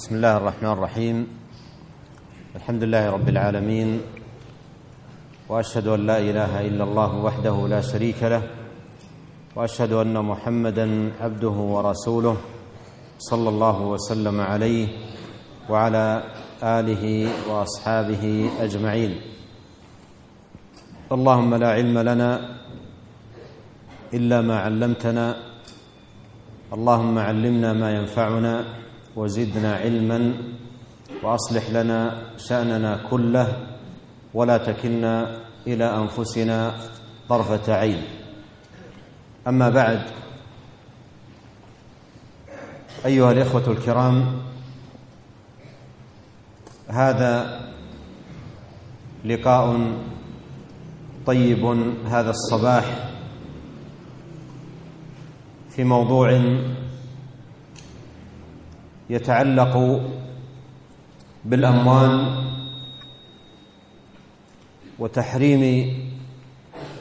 بسم الله الرحمن الرحيم. الحمد لله رب العالمين وأشهد أن لا إله إلا الله وحده لا شريك له وأشهد أن محمدا عبده ورسوله صلى الله وسلم عليه وعلى آله وأصحابه أجمعين. اللهم لا علم لنا إلا ما علمتنا اللهم علمنا ما ينفعنا وزدنا علما وأصلح لنا شأننا كله ولا تكلنا إلى أنفسنا طرفة عين. أما بعد أيها الإخوة الكرام هذا لقاء طيب هذا الصباح في موضوع يتعلق بالأموال وتحريم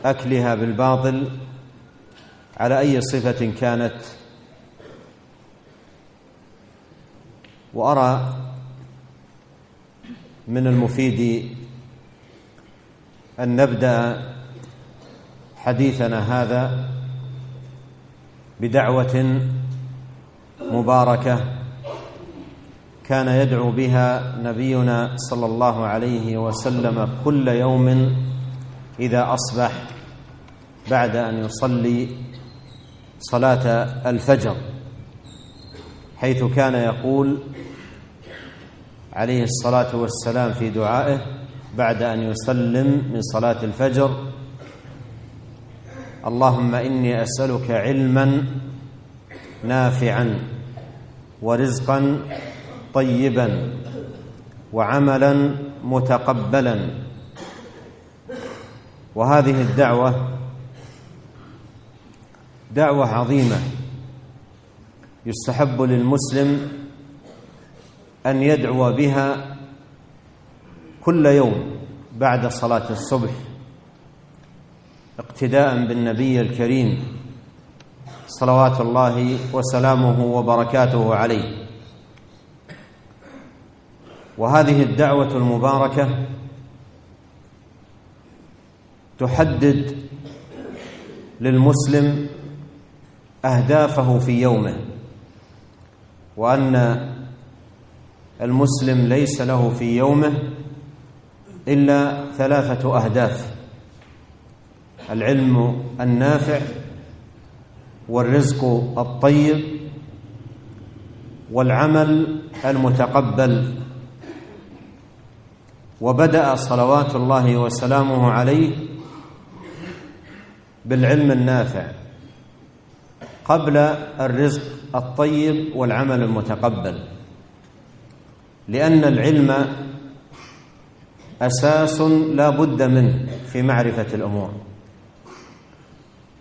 أكلها بالباطل على أي صفة كانت. وأرى من المفيد أن نبدأ حديثنا هذا بدعوة مباركة كان يدعو بها نبينا صلى الله عليه وسلم كل يوم إذا أصبح بعد أن يصلي صلاة الفجر حيث كان يقول عليه الصلاة والسلام في دعائه بعد أن يسلم من صلاة الفجر اللهم إني أسألك علما نافعا ورزقا طيبا وعملا متقبلا. وهذه الدعوة دعوة عظيمة يستحب للمسلم أن يدعو بها كل يوم بعد صلاة الصبح اقتداء بالنبي الكريم صلوات الله وسلامه وبركاته عليه. وهذه الدعوة المباركة تحدد للمسلم أهدافه في يومه وأن المسلم ليس له في يومه إلا ثلاثة أهداف العلم النافع والرزق الطيب والعمل المتقبل. وبدأ صلوات الله وسلامه عليه بالعلم النافع قبل الرزق الطيب والعمل المتقبل لأن العلم أساس لا بد منه في معرفة الأمور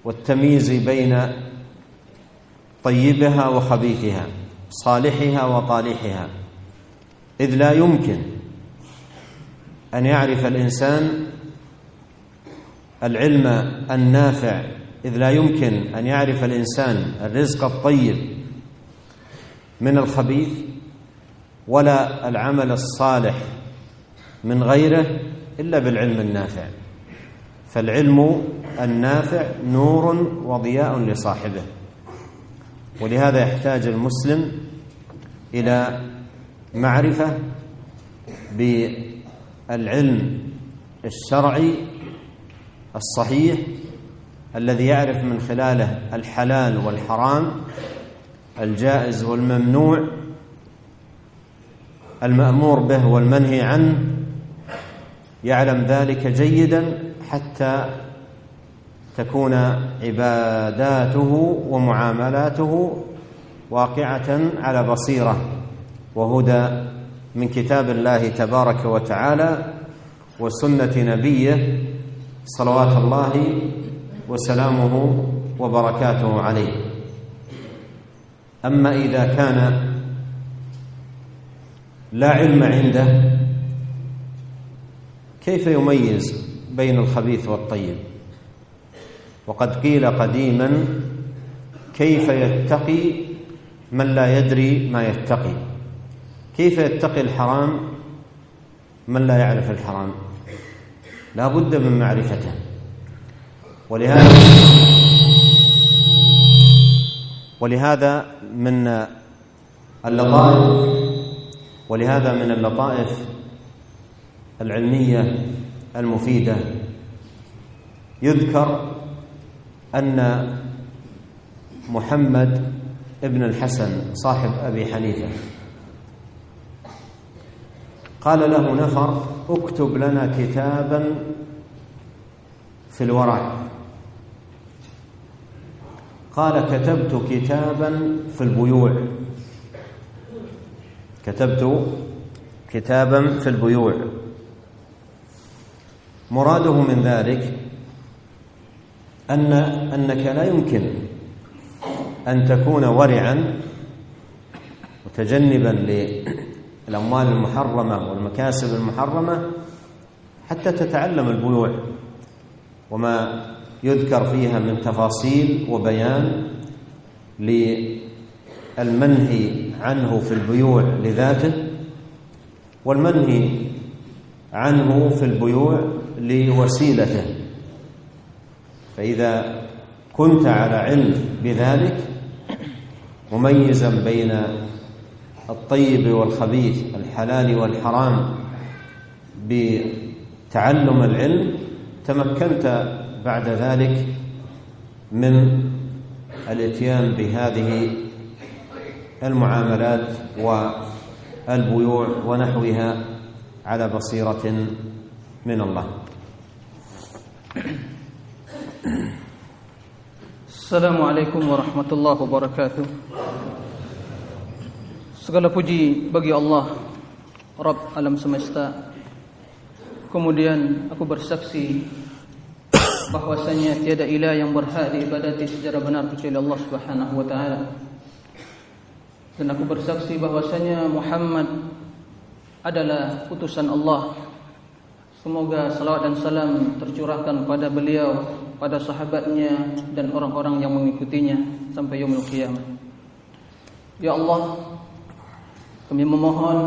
والتمييز بين طيبها وخبيثها صالحها وطالحها إذ لا يمكن أن يعرف الإنسان العلم النافع إذ لا يمكن أن يعرف الإنسان الرزق الطيب من الخبيث ولا العمل الصالح من غيره إلا بالعلم النافع. فالعلم النافع نور وضياء لصاحبه ولهذا يحتاج المسلم إلى معرفة بالعلم الشرعي الصحيح الذي يعرف من خلاله الحلال والحرام الجائز والممنوع المأمور به والمنهي عنه يعلم ذلك جيدا حتى تكون عباداته ومعاملاته واقعة على بصيرة وهدى من كتاب الله تبارك وتعالى وسنة نبيه صلوات الله وسلامه وبركاته عليه. أما إذا كان لا علم عنده كيف يميز بين الخبيث والطيب؟ وقد قيل قديما كيف يتقي من لا يدري ما يتقي؟ كيف يتقي الحرام من لا يعرف الحرام؟ لا بد من معرفته. ولهذا ولهذا من اللطائف ولهذا من اللطائف العلمية المفيدة. يذكر أن محمد ابن الحسن صاحب أبي حنيفة قال له نفر اكتب لنا كتابا في الورع قال كتبت كتابا في البيوع. كتبت كتابا في البيوع. مراده من ذلك أن أنك لا يمكن أن تكون ورعا متجنبا للاموال المحرمة والمكاسب المحرمة حتى تتعلم البيوع وما يذكر فيها من تفاصيل وبيان للمنهي عنه في البيوع لذاته والمنهي عنه في البيوع لوسيلته. فإذا كنت على علم بذلك مميزا بين الطيب والخبيث الحلال والحرام. بتعلم العلم تمكنت بعد ذلك من الإتيان بهذه المعاملات والبيوع ونحوها على بصيرة من الله. Assalamualaikum warahmatullahi wabarakatuh Segala puji bagi Allah Rabb alam semesta Kemudian aku bersaksi bahwasanya tiada ilah yang berhak diibadati secara benar kecuali Allah Subhanahu wa taala. Dan aku bersaksi bahwasanya Muhammad adalah utusan Allah. Semoga salawat dan salam tercurahkan pada beliau, pada sahabatnya dan orang-orang yang mengikutinya sampai yaumul qiyamah. Ya Allah, kami memohon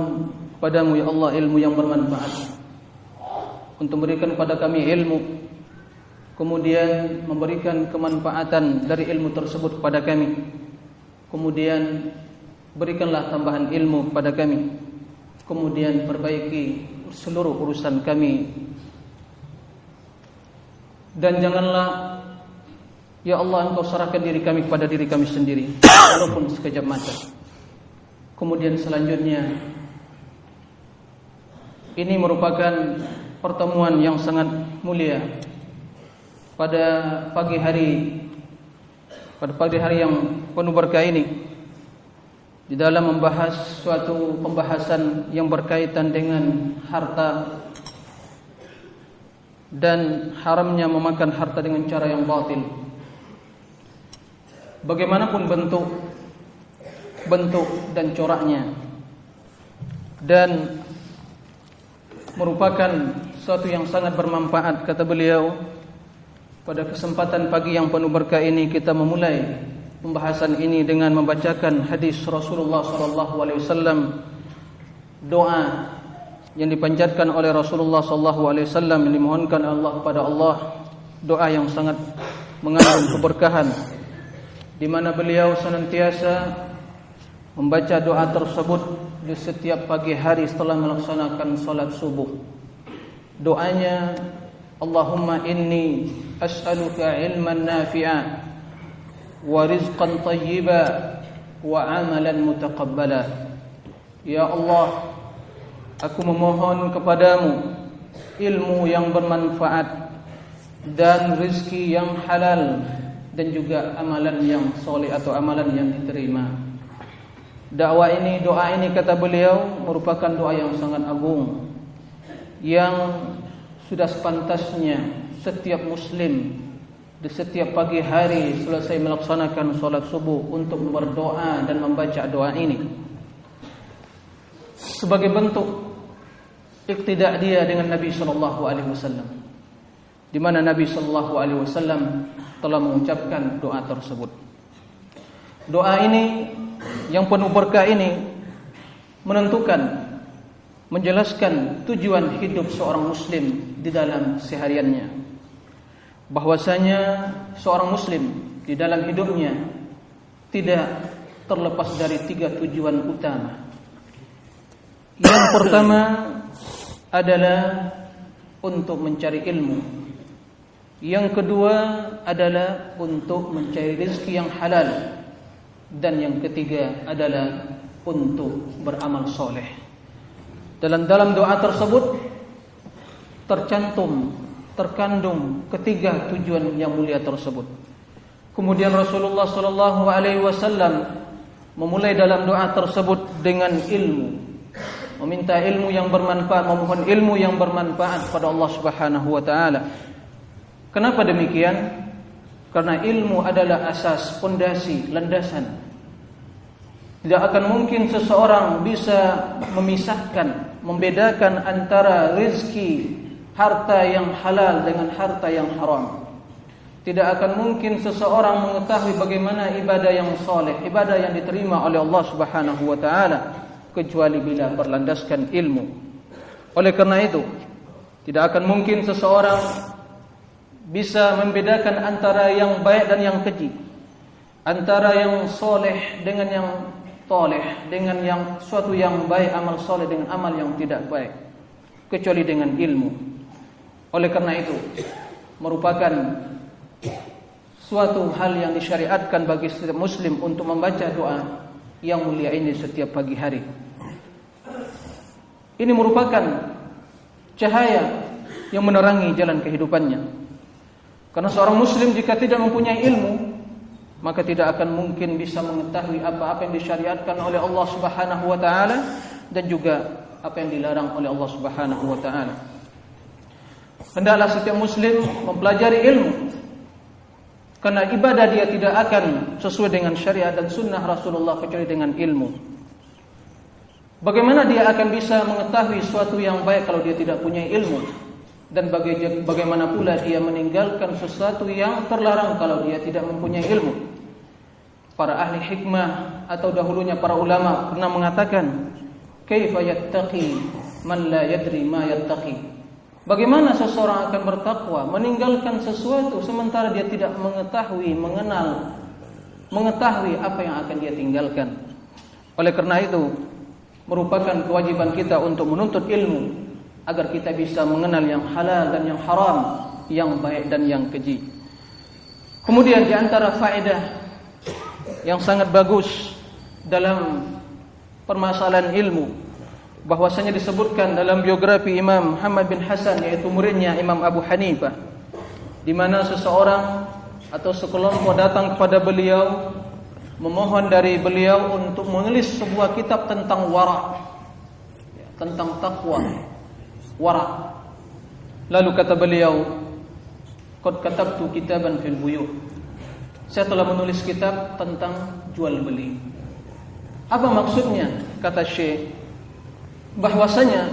padamu ya Allah ilmu yang bermanfaat. Untuk memberikan kepada kami ilmu. Kemudian memberikan kemanfaatan dari ilmu tersebut kepada kami. Kemudian berikanlah tambahan ilmu kepada kami. Kemudian perbaiki seluruh urusan kami. Dan janganlah ya Allah engkau serahkan diri kami kepada diri kami sendiri walaupun sekejap mata kemudian selanjutnya ini merupakan pertemuan yang sangat mulia pada pagi hari pada pagi hari yang penuh berkah ini di dalam membahas suatu pembahasan yang berkaitan dengan harta dan haramnya memakan harta dengan cara yang batil. Bagaimanapun bentuk bentuk dan coraknya. Dan merupakan suatu yang sangat bermanfaat kata beliau. Pada kesempatan pagi yang penuh berkah ini kita memulai pembahasan ini dengan membacakan hadis Rasulullah sallallahu alaihi wasallam. Doa yang dipanjatkan oleh Rasulullah sallallahu alaihi wasallam dimohonkan Allah kepada Allah. Doa yang sangat mengandung keberkahan di mana beliau senantiasa membaca doa tersebut di setiap pagi hari setelah melaksanakan salat subuh. Doanya Allahumma inni as'aluka ilman nafi'a wa rizqan tayyiba wa amalan mutaqabbala. Ya Allah aku memohon kepadamu ilmu yang bermanfaat dan rezeki yang halal dan juga amalan yang soleh atau amalan yang diterima dakwah ini doa ini kata beliau merupakan doa yang sangat agung. Yang sudah sepantasnya setiap muslim di setiap pagi hari selesai melaksanakan solat subuh untuk berdoa dan membaca doa ini. Sebagai bentuk iktidak dia dengan Nabi sallallahu alaihi wasallam. Di mana Nabi sallallahu alaihi wasallam telah mengucapkan doa tersebut. Doa ini yang penuh berkah ini menentukan menjelaskan tujuan hidup seorang muslim di dalam sehariannya. Bahwasanya seorang muslim di dalam hidupnya tidak terlepas dari tiga tujuan utama. Yang pertama adalah untuk mencari ilmu. Yang kedua adalah untuk mencari rezeki yang halal dan yang ketiga adalah untuk beramal soleh dalam dalam doa tersebut tercantum terkandung ketiga tujuan yang mulia tersebut. Kemudian Rasulullah sallallahu alaihi wasallam memulai dalam doa tersebut dengan ilmu. Meminta ilmu yang bermanfaat, memohon ilmu yang bermanfaat kepada Allah Subhanahu wa taala. Kenapa demikian? Karena ilmu adalah asas, pondasi, landasan. Tidak akan mungkin seseorang bisa memisahkan membedakan antara rizki harta yang halal dengan harta yang haram. Tidak akan mungkin seseorang mengetahui bagaimana ibadah yang soleh, ibadah yang diterima oleh Allah Subhanahu wa taala kecuali bila berlandaskan ilmu. Oleh karena itu, tidak akan mungkin seseorang bisa membedakan antara yang baik dan yang keji. Antara yang soleh dengan yang soleh dengan yang suatu yang baik amal soleh dengan amal yang tidak baik kecuali dengan ilmu. Oleh karena itu merupakan suatu hal yang disyariatkan bagi setiap muslim untuk membaca doa yang mulia ini setiap pagi hari. Ini merupakan cahaya yang menerangi jalan kehidupannya. Karena seorang muslim jika tidak mempunyai ilmu maka tidak akan mungkin bisa mengetahui apa-apa yang disyariatkan oleh Allah Subhanahu wa taala dan juga apa yang dilarang oleh Allah Subhanahu wa taala. Hendaklah setiap muslim mempelajari ilmu karena ibadah dia tidak akan sesuai dengan syariat dan sunnah Rasulullah kecuali dengan ilmu. Bagaimana dia akan bisa mengetahui sesuatu yang baik kalau dia tidak punya ilmu? Dan bagaimana pula dia meninggalkan sesuatu yang terlarang kalau dia tidak mempunyai ilmu? para ahli hikmah atau dahulunya para ulama pernah mengatakan kaifa yattaqi man la yadri ma yattaqi? Bagaimana seseorang akan bertakwa meninggalkan sesuatu sementara dia tidak mengetahui mengenal mengetahui apa yang akan dia tinggalkan? Oleh karena itu merupakan kewajiban kita untuk menuntut ilmu agar kita bisa mengenal yang halal dan yang haram yang baik dan yang keji. Kemudian di antara faedah yang sangat bagus dalam permasalahan ilmu bahwasanya disebutkan dalam biografi Imam Muhammad bin Hasan yaitu muridnya Imam Abu Hanifah di mana seseorang atau sekelompok datang kepada beliau memohon dari beliau untuk menulis sebuah kitab tentang wara tentang takwa wara lalu kata beliau qad katabtu kitaban fil buyut saya telah menulis kitab tentang jual beli. Apa maksudnya? Kata Syekh, bahwasanya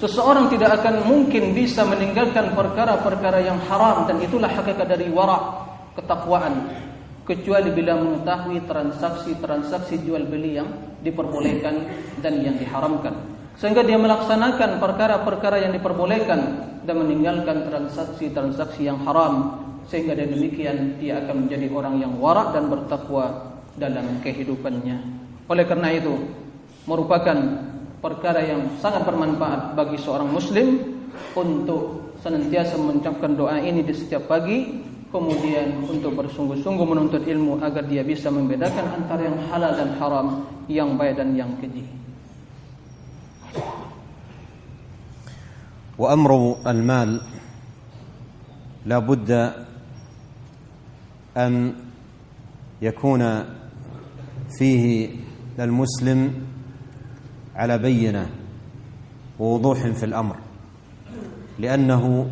seseorang tidak akan mungkin bisa meninggalkan perkara-perkara yang haram dan itulah hakikat dari wara, ketakwaan, kecuali bila mengetahui transaksi-transaksi jual beli yang diperbolehkan dan yang diharamkan. Sehingga dia melaksanakan perkara-perkara yang diperbolehkan dan meninggalkan transaksi-transaksi yang haram sehingga dengan demikian dia akan menjadi orang yang warak dan bertakwa dalam kehidupannya. Oleh karena itu, merupakan perkara yang sangat bermanfaat bagi seorang muslim untuk senantiasa mengucapkan doa ini di setiap pagi, kemudian untuk bersungguh-sungguh menuntut ilmu agar dia bisa membedakan antara yang halal dan haram, yang baik dan yang keji. وأمر المال لا بد أن يكون فيه المسلم على بينة ووضوح في الأمر لأنه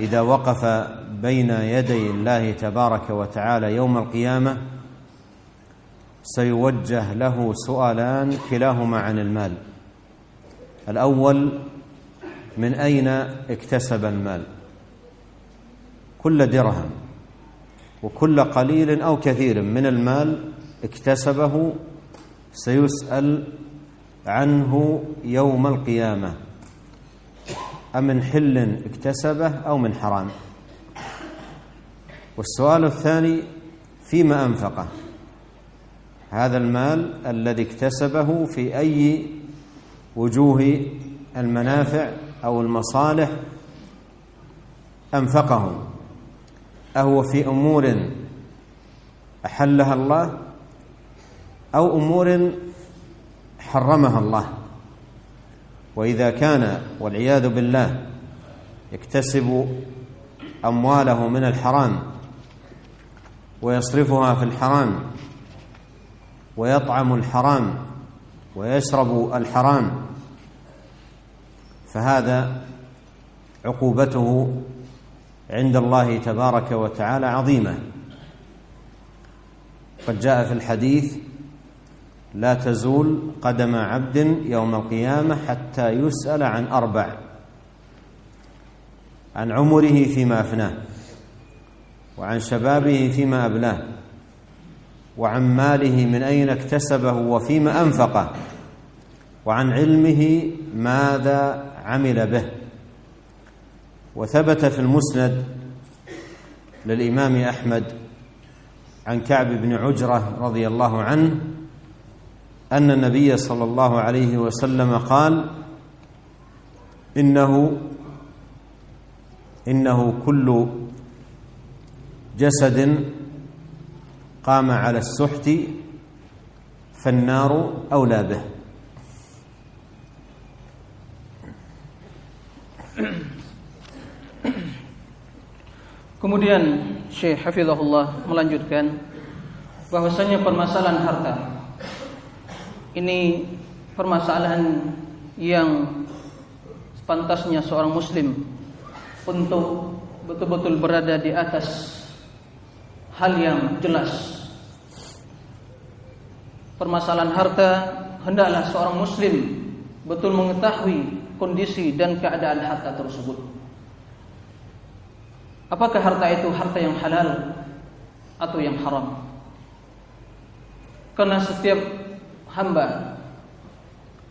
إذا وقف بين يدي الله تبارك وتعالى يوم القيامة سيوجه له سؤالان كلاهما عن المال. الأول من أين اكتسب المال؟ كل درهم وكل قليل أو كثير من المال اكتسبه سيسأل عنه يوم القيامة. أمن حل اكتسبه أو من حرام؟ والسؤال الثاني فيما أنفقه؟ هذا المال الذي اكتسبه في أي وجوه المنافع؟ أو المصالح أنفقه أهو في أمور أحلها الله أو أمور حرمها الله. وإذا كان والعياذ بالله يكتسب أمواله من الحرام ويصرفها في الحرام ويطعم الحرام ويشرب الحرام فهذا عقوبته عند الله تبارك وتعالى عظيمة. قد جاء في الحديث لا تزول قدم عبد يوم القيامة حتى يسأل عن أربع عن عمره فيما أفناه وعن شبابه فيما ابلاه وعن ماله من أين اكتسبه وفيما أنفقه وعن علمه ماذا عمل به. وثبت في المسند للإمام أحمد عن كعب بن عجرة رضي الله عنه أن النبي صلى الله عليه وسلم قال إنه إنه كل جسد قام على السحت فالنار أولى به. Kemudian Syekh Hafizahullah melanjutkan bahwasanya permasalahan harta ini permasalahan yang pantasnya seorang muslim untuk betul-betul berada di atas hal yang jelas. Permasalahan harta hendaklah seorang muslim betul mengetahui kondisi dan keadaan harta tersebut. Apakah harta itu harta yang halal atau yang haram? Karena setiap hamba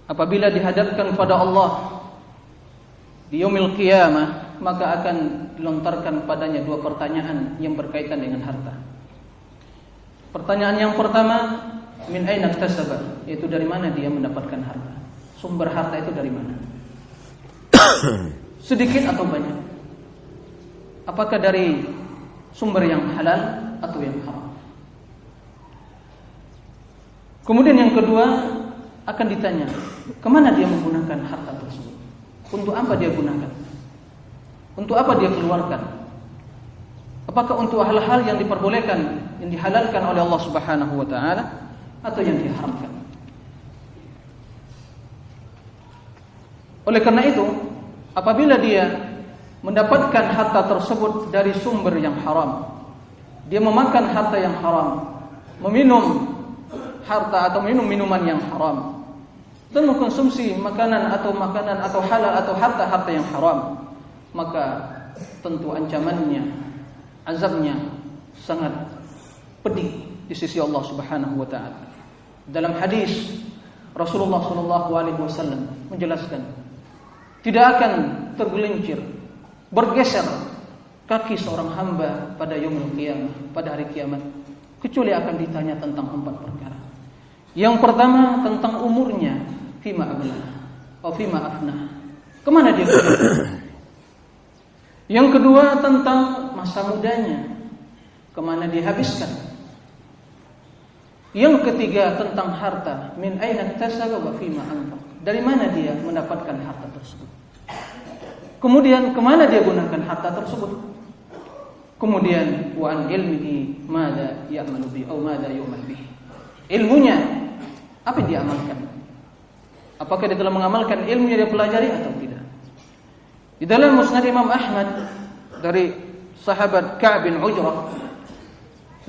apabila dihadapkan kepada Allah di yaumil qiyamah maka akan dilontarkan padanya dua pertanyaan yang berkaitan dengan harta. Pertanyaan yang pertama, min aina iktasaba? Yaitu dari mana dia mendapatkan harta? Sumber harta itu dari mana? Sedikit atau banyak? Apakah dari sumber yang halal atau yang haram? Kemudian yang kedua akan ditanya, ke mana dia menggunakan harta tersebut? Untuk apa dia gunakan? Untuk apa dia keluarkan? Apakah untuk hal-hal yang diperbolehkan, yang dihalalkan oleh Allah Subhanahu wa taala atau yang diharamkan? Oleh karena itu, apabila dia mendapatkan harta tersebut dari sumber yang haram. Dia memakan harta yang haram, meminum harta atau minum minuman yang haram, dan mengkonsumsi makanan atau makanan atau halal atau harta-harta yang haram, maka tentu ancamannya, azabnya sangat pedih di sisi Allah Subhanahu wa taala. Dalam hadis Rasulullah sallallahu alaihi wasallam menjelaskan tidak akan tergelincir bergeser kaki seorang hamba pada yaumul qiyamah, pada hari kiamat, kecuali akan ditanya tentang empat perkara. Yang pertama tentang umurnya, fima abla, atau fima afna. Ke mana dia Yang kedua tentang masa mudanya, ke mana dia habiskan. Yang ketiga tentang harta, min aina tasaba fima anfaq. Dari mana dia mendapatkan harta tersebut? Kemudian ke mana dia gunakan harta tersebut? Kemudian wa ilmihi mada ya'malu bi atau mada yu'mal. Ilmunya apa yang dia amalkan? Apakah dia telah mengamalkan ilmu yang dia pelajari atau tidak? Di dalam Musnad Imam Ahmad dari sahabat Ka'ab bin Ujrah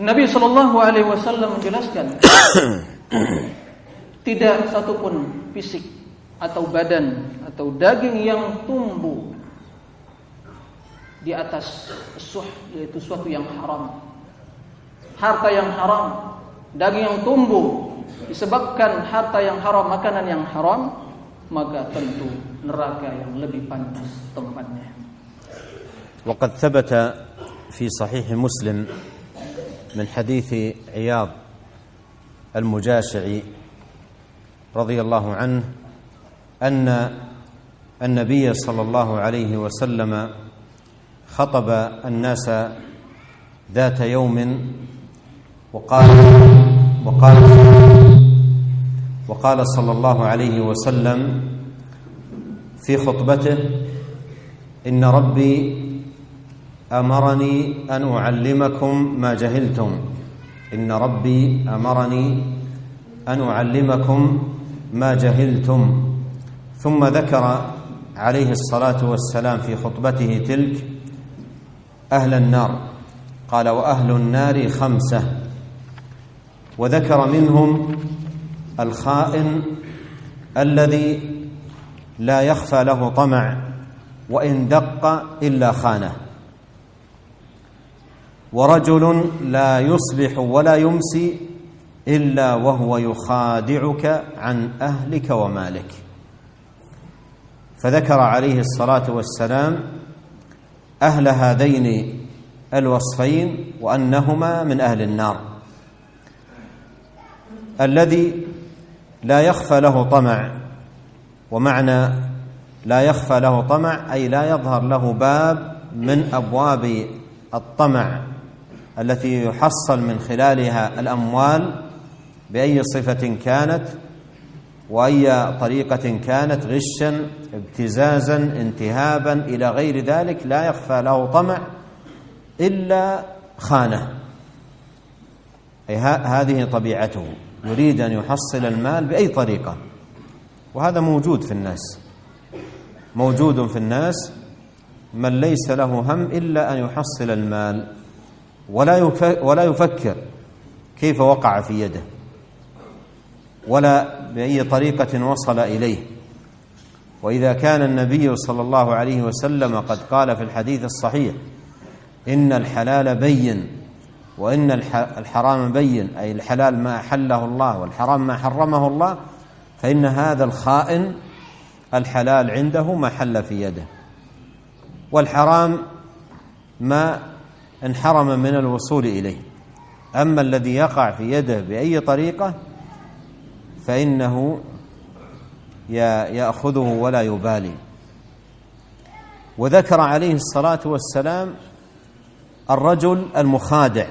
Nabi sallallahu alaihi wasallam menjelaskan tidak satupun fisik atau badan atau daging yang tumbuh di atas suh yaitu suatu yang haram. Harta yang haram daging yang tumbuh disebabkan harta yang haram, makanan yang haram, maka tentu neraka yang lebih pantas tempatnya. وقد ثبت في صحيح مسلم من حديث عياض المجاشعي رضي الله عنه أن النبي صلى الله عليه وسلم خطب الناس ذات يوم وقال وقال وقال صلى الله عليه وسلم في خطبته إن ربي أمرني أن أعلمكم ما جهلتم. إن ربي أمرني أن أعلمكم ما جهلتم. ثم ذكر عليه الصلاة والسلام في خطبته تلك أهل النار. قال وأهل النار خمسة. وذكر منهم الخائن الذي لا يخفى له طمع وإن دق إلا خانه. ورجل لا يصبح ولا يمسي إلا وهو يخادعك عن أهلك ومالك. فذكر عليه الصلاة والسلام أهل هذين الوصفين وأنهما من أهل النار. الذي لا يخفى له طمع ومعنى لا يخفى له طمع أي لا يظهر له باب من أبواب الطمع التي يحصل من خلالها الأموال بأي صفة كانت. وأي طريقة كانت غشا ابتزازا انتهابا إلى غير ذلك لا يخفى له طمع إلا خانة. أي هذه طبيعته. يريد أن يحصل المال بأي طريقة. وهذا موجود في الناس. موجود في الناس. من ليس له هم إلا أن يحصل المال. ولا ولا يفكر كيف وقع في يده. ولا بأي طريقة وصل إليه. وإذا كان النبي صلى الله عليه وسلم قد قال في الحديث الصحيح إن الحلال بين وإن الحرام بين أي الحلال ما احله الله والحرام ما حرمه الله فإن هذا الخائن الحلال عنده ما حل في يده. والحرام ما انحرم من الوصول إليه. أما الذي يقع في يده بأي طريقة فإنه يأخذه ولا يبالي. وذكر عليه الصلاة والسلام الرجل المخادع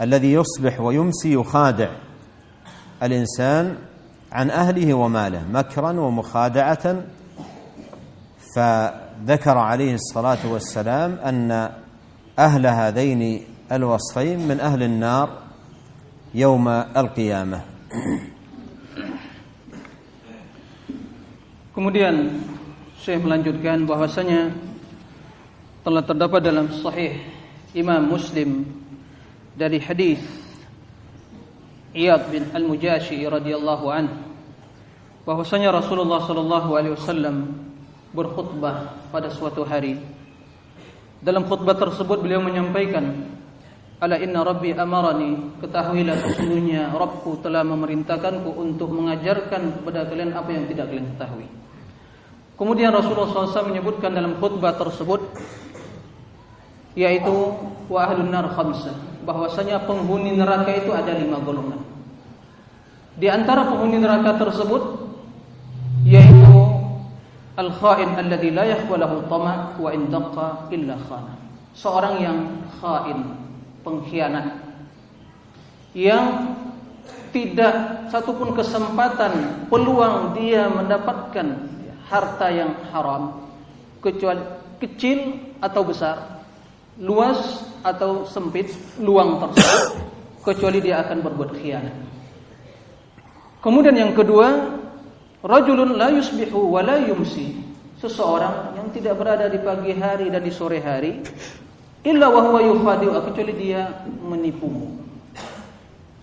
الذي يصبح ويمسي يخادع الإنسان عن أهله وماله مكرا ومخادعة. فذكر عليه الصلاة والسلام أن أهل هذين الوصفين من أهل النار يوم القيامة. Kemudian Syekh melanjutkan bahwasanya telah terdapat dalam sahih Imam Muslim dari hadis Iyad bin Al-Mujashi radhiyallahu anhu bahwasanya Rasulullah sallallahu alaihi wasallam berkhutbah pada suatu hari. Dalam khutbah tersebut beliau menyampaikan Ala inna rabbi amarani Ketahuilah sesungguhnya Rabbku telah memerintahkanku untuk mengajarkan kepada kalian apa yang tidak kalian ketahui Kemudian Rasulullah SAW menyebutkan dalam khutbah tersebut Yaitu Wa ahlun nar khamsah bahwasanya penghuni neraka itu ada lima golongan. Di antara penghuni neraka tersebut Yaitu Al-khain alladhi la yakhwalahu tama' wa indaqqa illa khana. Seorang yang khain pengkhianat. Yang tidak satupun kesempatan peluang dia mendapatkan harta yang haram kecuali kecil atau besar luas atau sempit luang tersebut kecuali dia akan berbuat khianat. Kemudian yang kedua rajulun la yusbihu wa la yumsi. Seseorang yang tidak berada di pagi hari dan di sore hari illa wa huwa yukhadi'u kecuali dia menipumu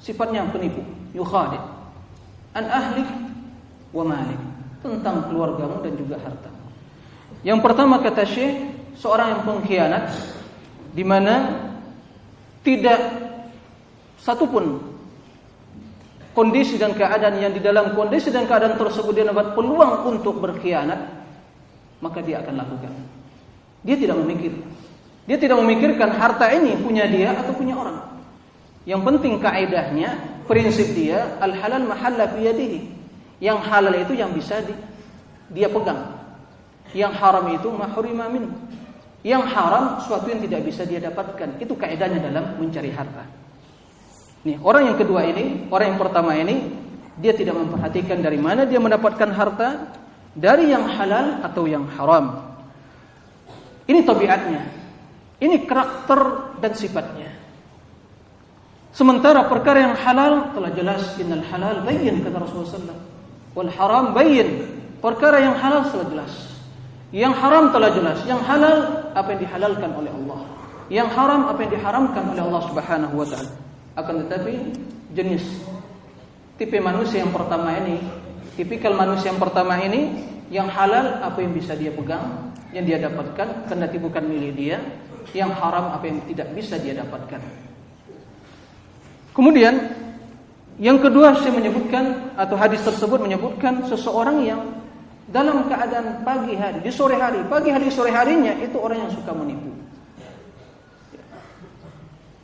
sifatnya penipu yukhadi' an ahlik wa malik tentang keluargamu dan juga harta yang pertama kata Syekh seorang yang pengkhianat di mana tidak satupun kondisi dan keadaan yang di dalam kondisi dan keadaan tersebut dia dapat peluang untuk berkhianat, maka dia akan lakukan. Dia tidak memikir. Dia tidak memikirkan harta ini punya dia atau punya orang. Yang penting kaidahnya, prinsip dia al halal mahalla biyadihi. Yang halal itu yang bisa di, dia pegang. Yang haram itu mahrima min. Yang haram suatu yang tidak bisa dia dapatkan. Itu kaidahnya dalam mencari harta. Nih, orang yang kedua ini, orang yang pertama ini, dia tidak memperhatikan dari mana dia mendapatkan harta, dari yang halal atau yang haram. Ini tabiatnya. Ini karakter dan sifatnya. Sementara perkara yang halal telah jelas innal halal bayyin kata Rasulullah wal haram bayyin. Perkara yang halal telah jelas. Yang haram telah jelas. Yang halal apa yang dihalalkan oleh Allah. Yang haram apa yang diharamkan oleh Allah Subhanahu wa taala. Akan tetapi jenis tipe manusia yang pertama ini, tipikal manusia yang pertama ini yang halal apa yang bisa dia pegang, yang dia dapatkan karena bukan milik dia, yang haram apa yang tidak bisa dia dapatkan. Kemudian yang kedua saya menyebutkan atau hadis tersebut menyebutkan seseorang yang dalam keadaan pagi hari, di sore hari, pagi hari sore harinya itu orang yang suka menipu.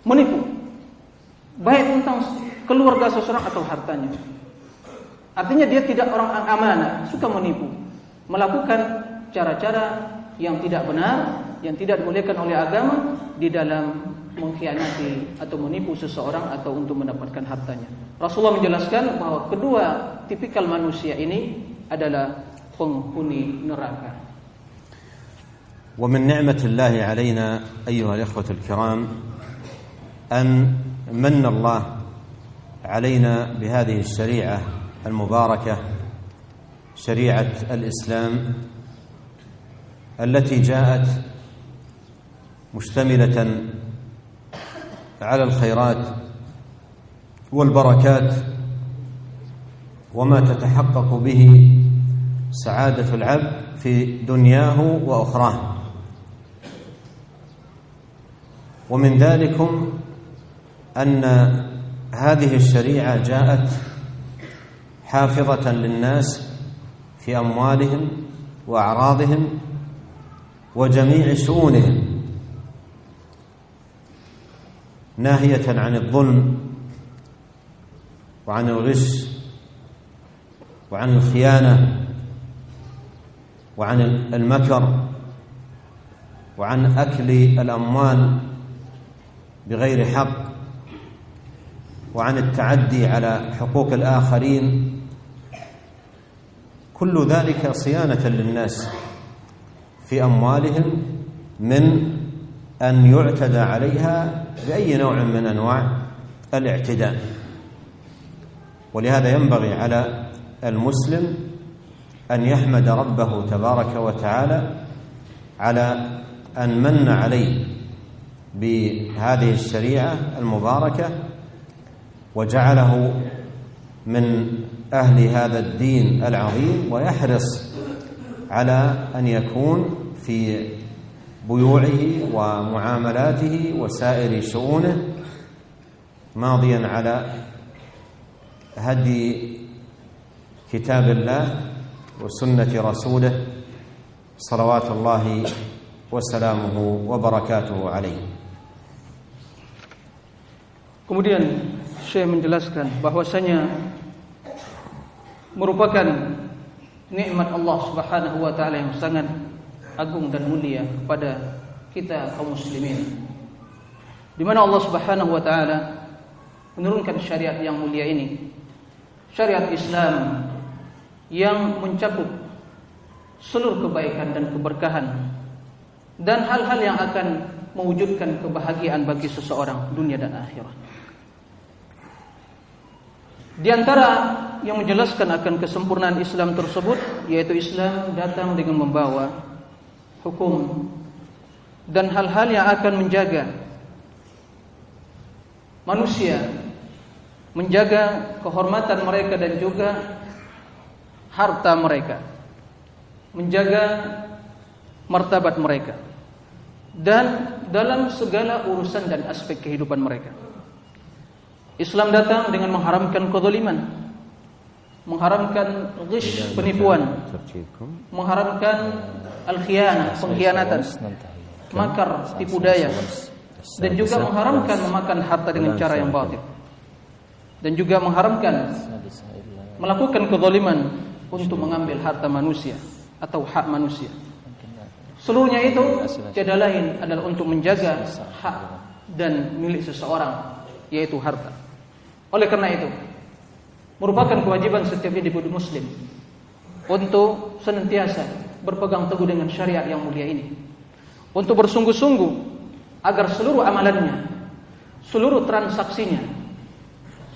Menipu baik tentang keluarga seseorang atau hartanya. Artinya dia tidak orang amanah, suka menipu, melakukan cara-cara yang tidak benar, yang tidak dimuliakan oleh agama di dalam mengkhianati atau menipu seseorang atau untuk mendapatkan hartanya. Rasulullah menjelaskan bahwa kedua tipikal manusia ini adalah penghuni neraka. ومن نعمة الله علينا أيها الإخوة الكرام أن من الله علينا بهذه الشريعه المباركه شريعه الاسلام التي جاءت مشتمله على الخيرات والبركات وما تتحقق به سعادة العبد في دنياه وأخراه. ومن ذلكم أن هذه الشريعة جاءت حافظة للناس في أموالهم وأعراضهم وجميع شؤونهم. ناهية عن الظلم وعن الغش وعن الخيانة وعن المكر وعن أكل الأموال بغير حق وعن التعدي على حقوق الآخرين كل ذلك صيانة للناس في أموالهم من أن يعتدى عليها بأي نوع من أنواع الاعتداء. ولهذا ينبغي على المسلم أن يحمد ربه تبارك وتعالى على أن من عليه بهذه الشريعة المباركة وجعله من أهل هذا الدين العظيم ويحرص على أن يكون في بيوعه ومعاملاته وسائر شؤونه ماضيا على هدي كتاب الله وسنه رسوله صلوات الله وسلامه وبركاته عليه Kemudian Syekh menjelaskan bahwasanya merupakan nikmat Allah Subhanahu wa taala yang sangat agung dan mulia kepada kita kaum muslimin. Di mana Allah Subhanahu wa taala menurunkan syariat yang mulia ini. Syariat Islam yang mencakup seluruh kebaikan dan keberkahan dan hal-hal yang akan mewujudkan kebahagiaan bagi seseorang dunia dan akhirat. Di antara yang menjelaskan akan kesempurnaan Islam tersebut yaitu Islam datang dengan membawa hukum dan hal-hal yang akan menjaga manusia menjaga kehormatan mereka dan juga harta mereka menjaga martabat mereka dan dalam segala urusan dan aspek kehidupan mereka. Islam datang dengan mengharamkan kezaliman, mengharamkan ghish penipuan, mengharamkan al-khiyanah, pengkhianatan, makar, tipu daya, dan juga mengharamkan memakan harta dengan cara yang batil. Dan juga mengharamkan melakukan kezaliman untuk mengambil harta manusia atau hak manusia. Seluruhnya itu tiada lain adalah untuk menjaga hak dan milik seseorang yaitu harta. Oleh karena itu, merupakan kewajiban setiap individu muslim untuk senantiasa berpegang teguh dengan syariat yang mulia ini. Untuk bersungguh-sungguh agar seluruh amalannya, seluruh transaksinya,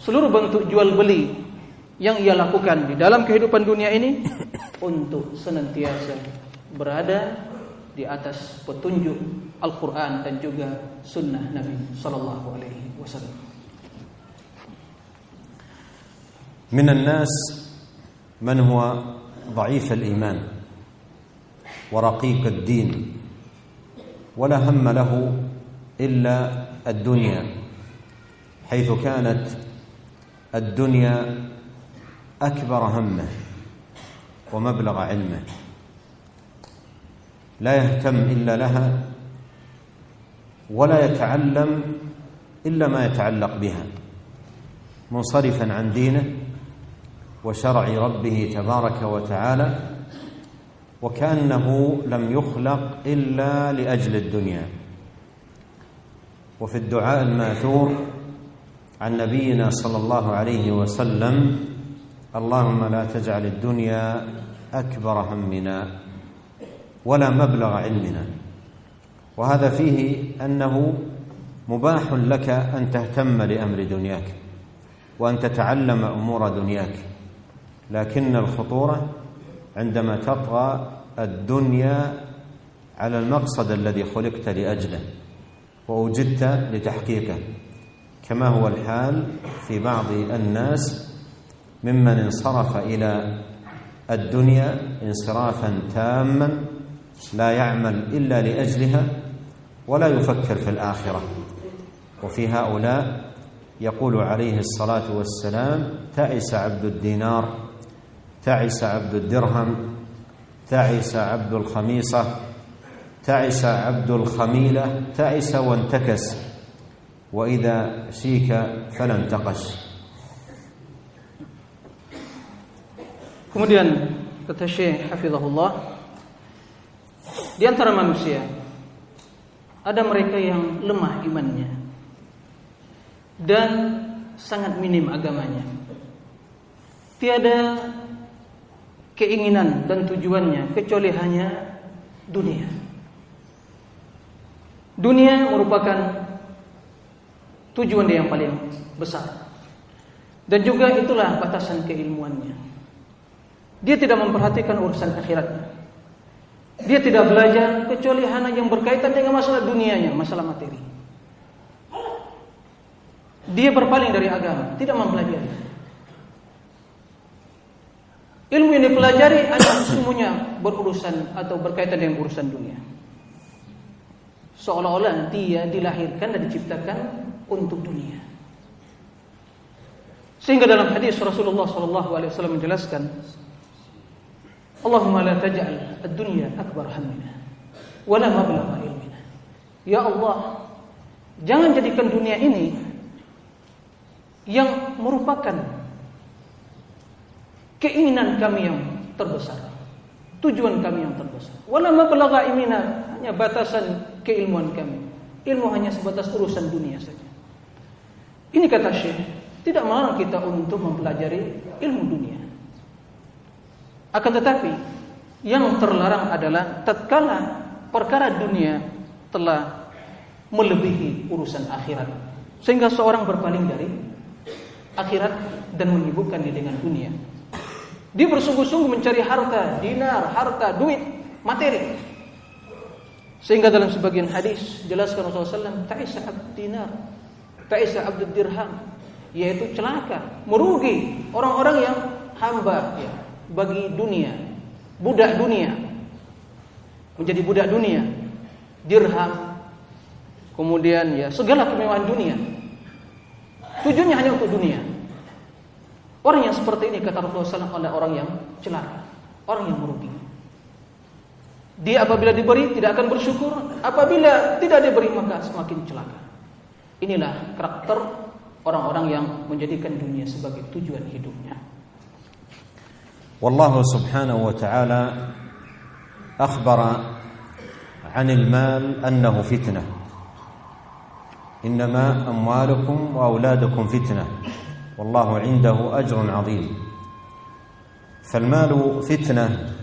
seluruh bentuk jual beli yang ia lakukan di dalam kehidupan dunia ini untuk senantiasa berada di atas petunjuk Al-Quran dan juga Sunnah Nabi Sallallahu Alaihi Wasallam. من الناس من هو ضعيف الإيمان ورقيق الدين ولا هم له إلا الدنيا حيث كانت الدنيا أكبر همه ومبلغ علمه. لا يهتم إلا لها ولا يتعلم إلا ما يتعلق بها منصرفا عن دينه وشرع ربه تبارك وتعالى وكأنه لم يخلق إلا لأجل الدنيا. وفي الدعاء المأثور عن نبينا صلى الله عليه وسلم اللهم لا تجعل الدنيا أكبر همنا ولا مبلغ علمنا. وهذا فيه أنه مباح لك أن تهتم لأمر دنياك وأن تتعلم أمور دنياك. لكن الخطورة عندما تطغى الدنيا على المقصد الذي خلقت لأجله وأوجدت لتحقيقه كما هو الحال في بعض الناس ممن انصرف إلى الدنيا انصرافا تاما لا يعمل إلا لأجلها ولا يفكر في الآخرة. وفي هؤلاء يقول عليه الصلاة والسلام تعس عبد الدينار تعس عبد الدرهم تعس عبد الخميصه تعس عبد الخميله تعس وانتكس واذا شيك فلا انتقش Kemudian kata Syekh Hafizahullah Di antara manusia ada mereka yang lemah imannya dan sangat minim agamanya. Tiada keinginan dan tujuannya kecuali hanya dunia. Dunia merupakan tujuan dia yang paling besar. Dan juga itulah batasan keilmuannya. Dia tidak memperhatikan urusan akhiratnya. Dia tidak belajar kecuali hanya yang berkaitan dengan masalah dunianya, masalah materi. Dia berpaling dari agama, tidak mempelajari. Ilmu yang dipelajari hanya semuanya berurusan atau berkaitan dengan urusan dunia. Seolah-olah dia dilahirkan dan diciptakan untuk dunia. Sehingga dalam hadis Rasulullah SAW menjelaskan Allahumma la taj'al ad-dunya akbar hammina wa la mablagha ilmina. Ya Allah, jangan jadikan dunia ini yang merupakan keinginan kami yang terbesar, tujuan kami yang terbesar. Wala mablagha ilmina, hanya batasan keilmuan kami. Ilmu hanya sebatas urusan dunia saja. Ini kata Syekh, tidak melarang kita untuk mempelajari ilmu dunia. Akan tetapi yang terlarang adalah tatkala perkara dunia telah melebihi urusan akhirat sehingga seorang berpaling dari akhirat dan menyibukkan diri dengan dunia. Dia bersungguh-sungguh mencari harta, dinar, harta, duit, materi. Sehingga dalam sebagian hadis jelaskan Rasulullah SAW, ta'isa abd dinar, ta'isa abd dirham, yaitu celaka, merugi orang-orang yang hamba ya, bagi dunia, budak dunia. Menjadi budak dunia, dirham, kemudian ya segala kemewahan dunia. tujuannya hanya untuk dunia. Orang yang seperti ini kata Rasulullah SAW adalah orang yang celaka, orang yang merugi. Dia apabila diberi tidak akan bersyukur, apabila tidak diberi maka semakin celaka. Inilah karakter orang-orang yang menjadikan dunia sebagai tujuan hidupnya. والله سبحانه وتعالى أخبر عن المال أنه فتنة إنما أموالكم وأولادكم فتنة والله عنده أجر عظيم. فالمال فتنة.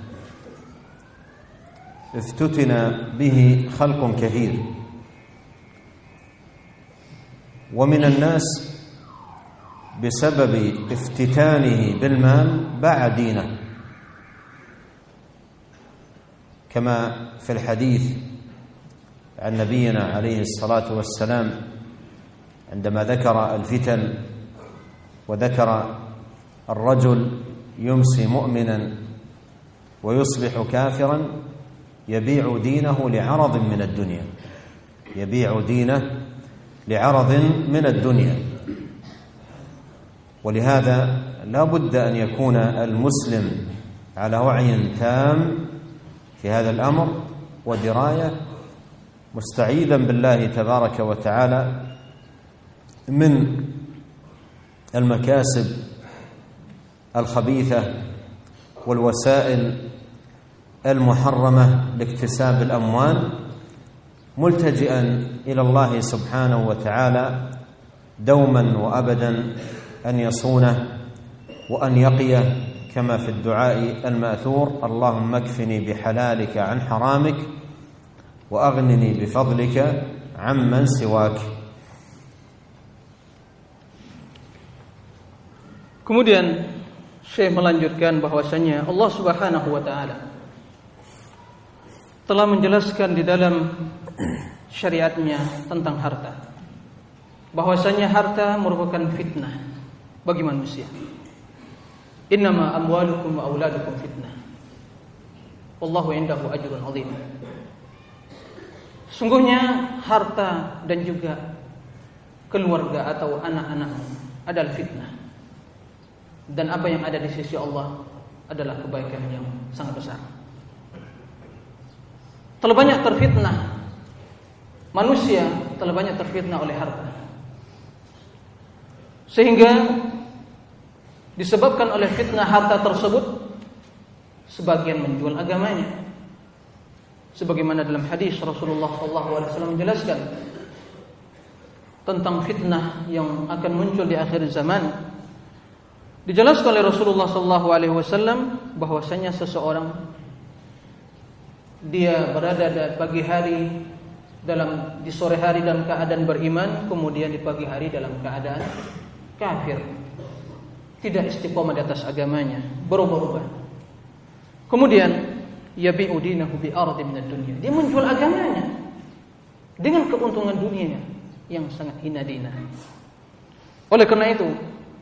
افتتن به خلق كثير. ومن الناس بسبب افتتانه بالمال باع دينه. كما في الحديث عن نبينا عليه الصلاة والسلام عندما ذكر الفتن وذكر الرجل يمسي مؤمنا ويصبح كافرا يبيع دينه لعرض من الدنيا يبيع دينه لعرض من الدنيا. ولهذا لا بد أن يكون المسلم على وعي تام في هذا الأمر ودراية مستعيذا بالله تبارك وتعالى من المكاسب الخبيثة والوسائل المحرمة لاكتساب الأموال ملتجئا إلى الله سبحانه وتعالى دوما وابدا أن يصونه وأن يقيه كما في الدعاء المأثور اللهم اكفني بحلالك عن حرامك وأغنني بفضلك عمن سواك. Kemudian Syekh melanjutkan bahwasanya Allah Subhanahu wa taala telah menjelaskan di dalam syariatnya tentang harta. Bahwasanya harta merupakan fitnah bagi manusia. Innama amwalukum wa auladukum fitnah. Wallahu indahu ajrun azim. Sungguhnya harta dan juga keluarga atau anak-anak adalah fitnah. Dan apa yang ada di sisi Allah adalah kebaikan yang sangat besar. Telah banyak terfitnah. Manusia telah banyak terfitnah oleh harta. Sehingga Disebabkan oleh fitnah harta tersebut Sebagian menjual agamanya. Sebagaimana dalam hadis Rasulullah SAW menjelaskan Tentang fitnah yang akan muncul di akhir zaman Dijelaskan oleh Rasulullah SAW bahwasanya seseorang dia berada di pagi hari dalam di sore hari dalam keadaan beriman, kemudian di pagi hari dalam keadaan kafir. Tidak istiqomah di atas agamanya, berubah-ubah. Kemudian yabi'u dinahu bi ardi min dunya Dia menjual agamanya dengan keuntungan dunia yang sangat hina dina. Oleh karena itu,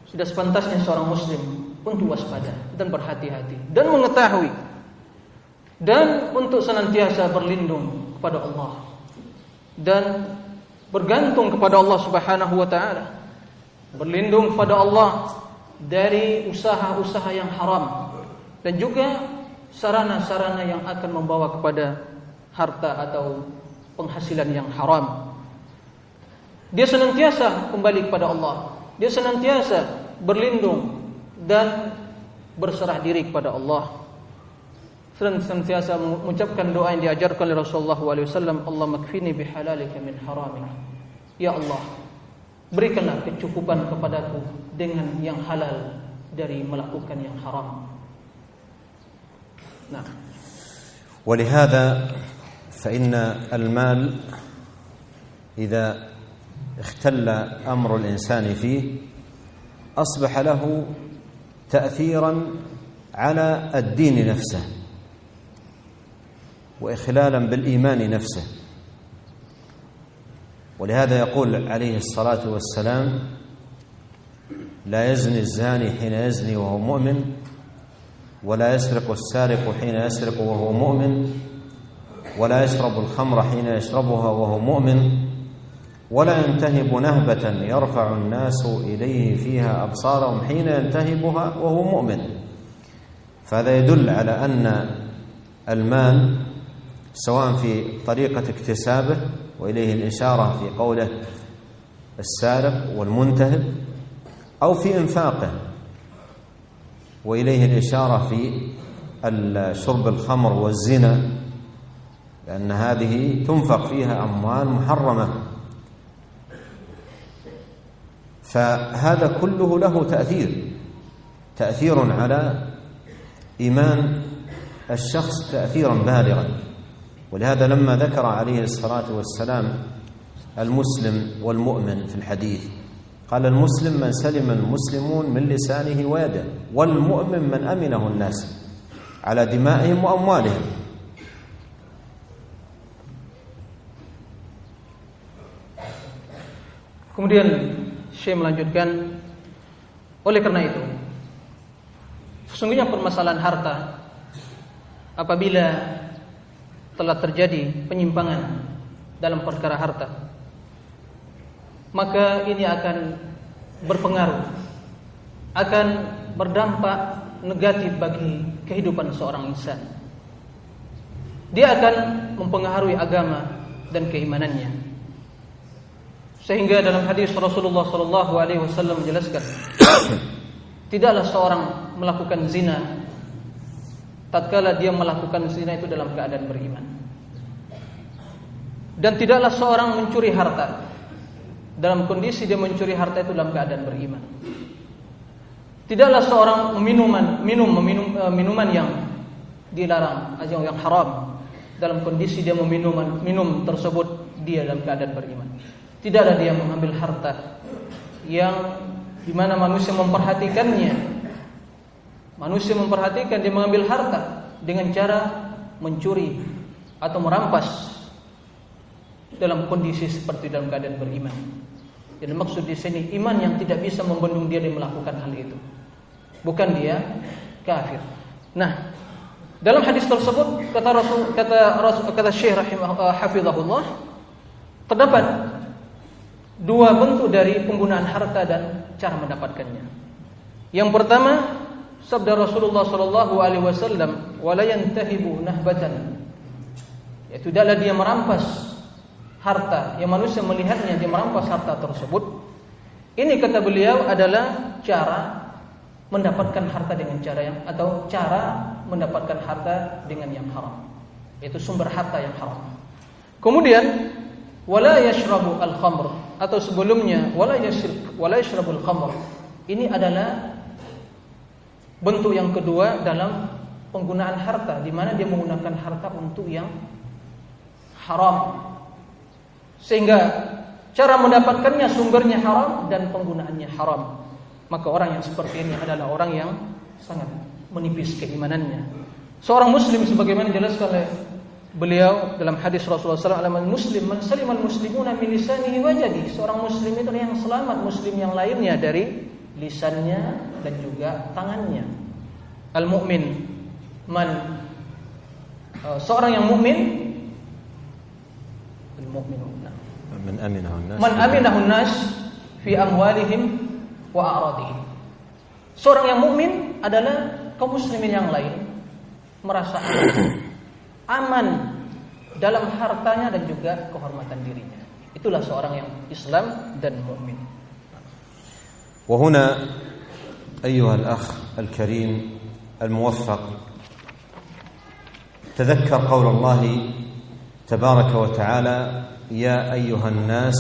sudah sepantasnya seorang muslim untuk waspada dan berhati-hati dan mengetahui dan untuk senantiasa berlindung kepada Allah dan bergantung kepada Allah Subhanahu wa taala berlindung kepada Allah dari usaha-usaha yang haram dan juga sarana-sarana yang akan membawa kepada harta atau penghasilan yang haram. Dia senantiasa kembali kepada Allah dia senantiasa berlindung dan berserah diri kepada Allah senantiasa mengucapkan doa yang diajarkan oleh Rasulullah SAW Allah makfini bihalalika min haramik Ya Allah Berikanlah kecukupan kepadaku Dengan yang halal Dari melakukan yang haram Nah ولهذا فإن المال إذا اختل أمر الإنسان فيه أصبح له تأثيرا على الدين نفسه واخلالا بالإيمان نفسه. ولهذا يقول عليه الصلاة والسلام لا يزني الزاني حين يزني وهو مؤمن ولا يسرق السارق حين يسرق وهو مؤمن ولا يشرب الخمر حين يشربها وهو مؤمن ولا ينتهب نهبة يرفع الناس إليه فيها أبصارهم حين ينتهبها وهو مؤمن. فهذا يدل على أن المال سواء في طريقة اكتسابه وإليه الإشارة في قوله السارق والمنتهب أو في إنفاقه وإليه الإشارة في شرب الخمر والزنا لأن هذه تنفق فيها أموال محرمة. فهذا كله له تأثير. تأثير على إيمان الشخص تأثيرا بالغا. ولهذا لما ذكر عليه الصلاة والسلام المسلم والمؤمن في الحديث قال المسلم من سلم المسلمون من لسانه ويده والمؤمن من أمنه الناس على دمائهم وأموالهم. Kemudian Syekh melanjutkan oleh karena itu sesungguhnya permasalahan harta apabila telah terjadi penyimpangan dalam perkara harta maka ini akan berpengaruh akan berdampak negatif bagi kehidupan seorang insan. Dia akan mempengaruhi agama dan keimanannya sehingga dalam hadis Rasulullah sallallahu alaihi wasallam menjelaskan tidaklah seorang melakukan zina tatkala dia melakukan zina itu dalam keadaan beriman. Dan tidaklah seorang mencuri harta dalam kondisi dia mencuri harta itu dalam keadaan beriman. Tidaklah seorang minuman minum meminum uh, minuman yang dilarang, atau yang haram dalam kondisi dia meminum minum tersebut dia dalam keadaan beriman. Tidaklah dia mengambil harta yang di mana manusia memperhatikannya Manusia memperhatikan dia mengambil harta dengan cara mencuri atau merampas dalam kondisi seperti dalam keadaan beriman. Jadi maksud di sini iman yang tidak bisa membendung dia melakukan hal itu. Bukan dia kafir. Nah, dalam hadis tersebut kata Rasul kata Rasul kata Syekh rahimah uh, hafizahullah terdapat dua bentuk dari penggunaan harta dan cara mendapatkannya. Yang pertama sabda Rasulullah sallallahu alaihi wasallam wala yantahibu nahbatan. Yaitu adalah dia merampas harta. Yang manusia melihatnya dia merampas harta tersebut. Ini kata beliau adalah cara mendapatkan harta dengan cara yang atau cara mendapatkan harta dengan yang haram. Yaitu sumber harta yang haram. Kemudian wala yashrabu al-khamr atau sebelumnya wala yashrab wala yashrabul khamr ini adalah Bentuk yang kedua dalam penggunaan harta di mana dia menggunakan harta untuk yang haram. Sehingga cara mendapatkannya sumbernya haram dan penggunaannya haram. Maka orang yang seperti ini adalah orang yang sangat menipis keimanannya. Seorang muslim sebagaimana dijelaskan oleh beliau dalam hadis Rasulullah SAW muslim man salimal muslimuna min lisanihi wa Seorang muslim itu yang selamat muslim yang lainnya dari lisannya dan juga tangannya. Al mukmin man uh, seorang yang mukmin al mukmin man aminahu nas man aminahu nas fi amwalihim wa a'radihim. Seorang yang mukmin adalah kaum muslimin yang lain merasa aman dalam hartanya dan juga kehormatan dirinya. Itulah seorang yang Islam dan mukmin. وهنا أيها الأخ الكريم الموفق تذكر قول الله تبارك وتعالى يا أيها الناس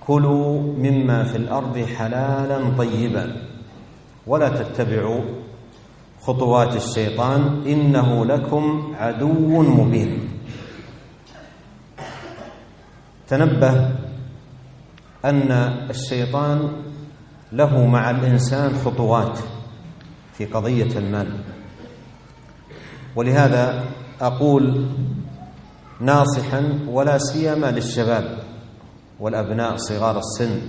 كلوا مما في الأرض حلالا طيبا ولا تتبعوا خطوات الشيطان إنه لكم عدو مبين. تنبه أن الشيطان له مع الإنسان خطوات في قضية المال. ولهذا أقول ناصحا ولا سيما للشباب والأبناء صغار السن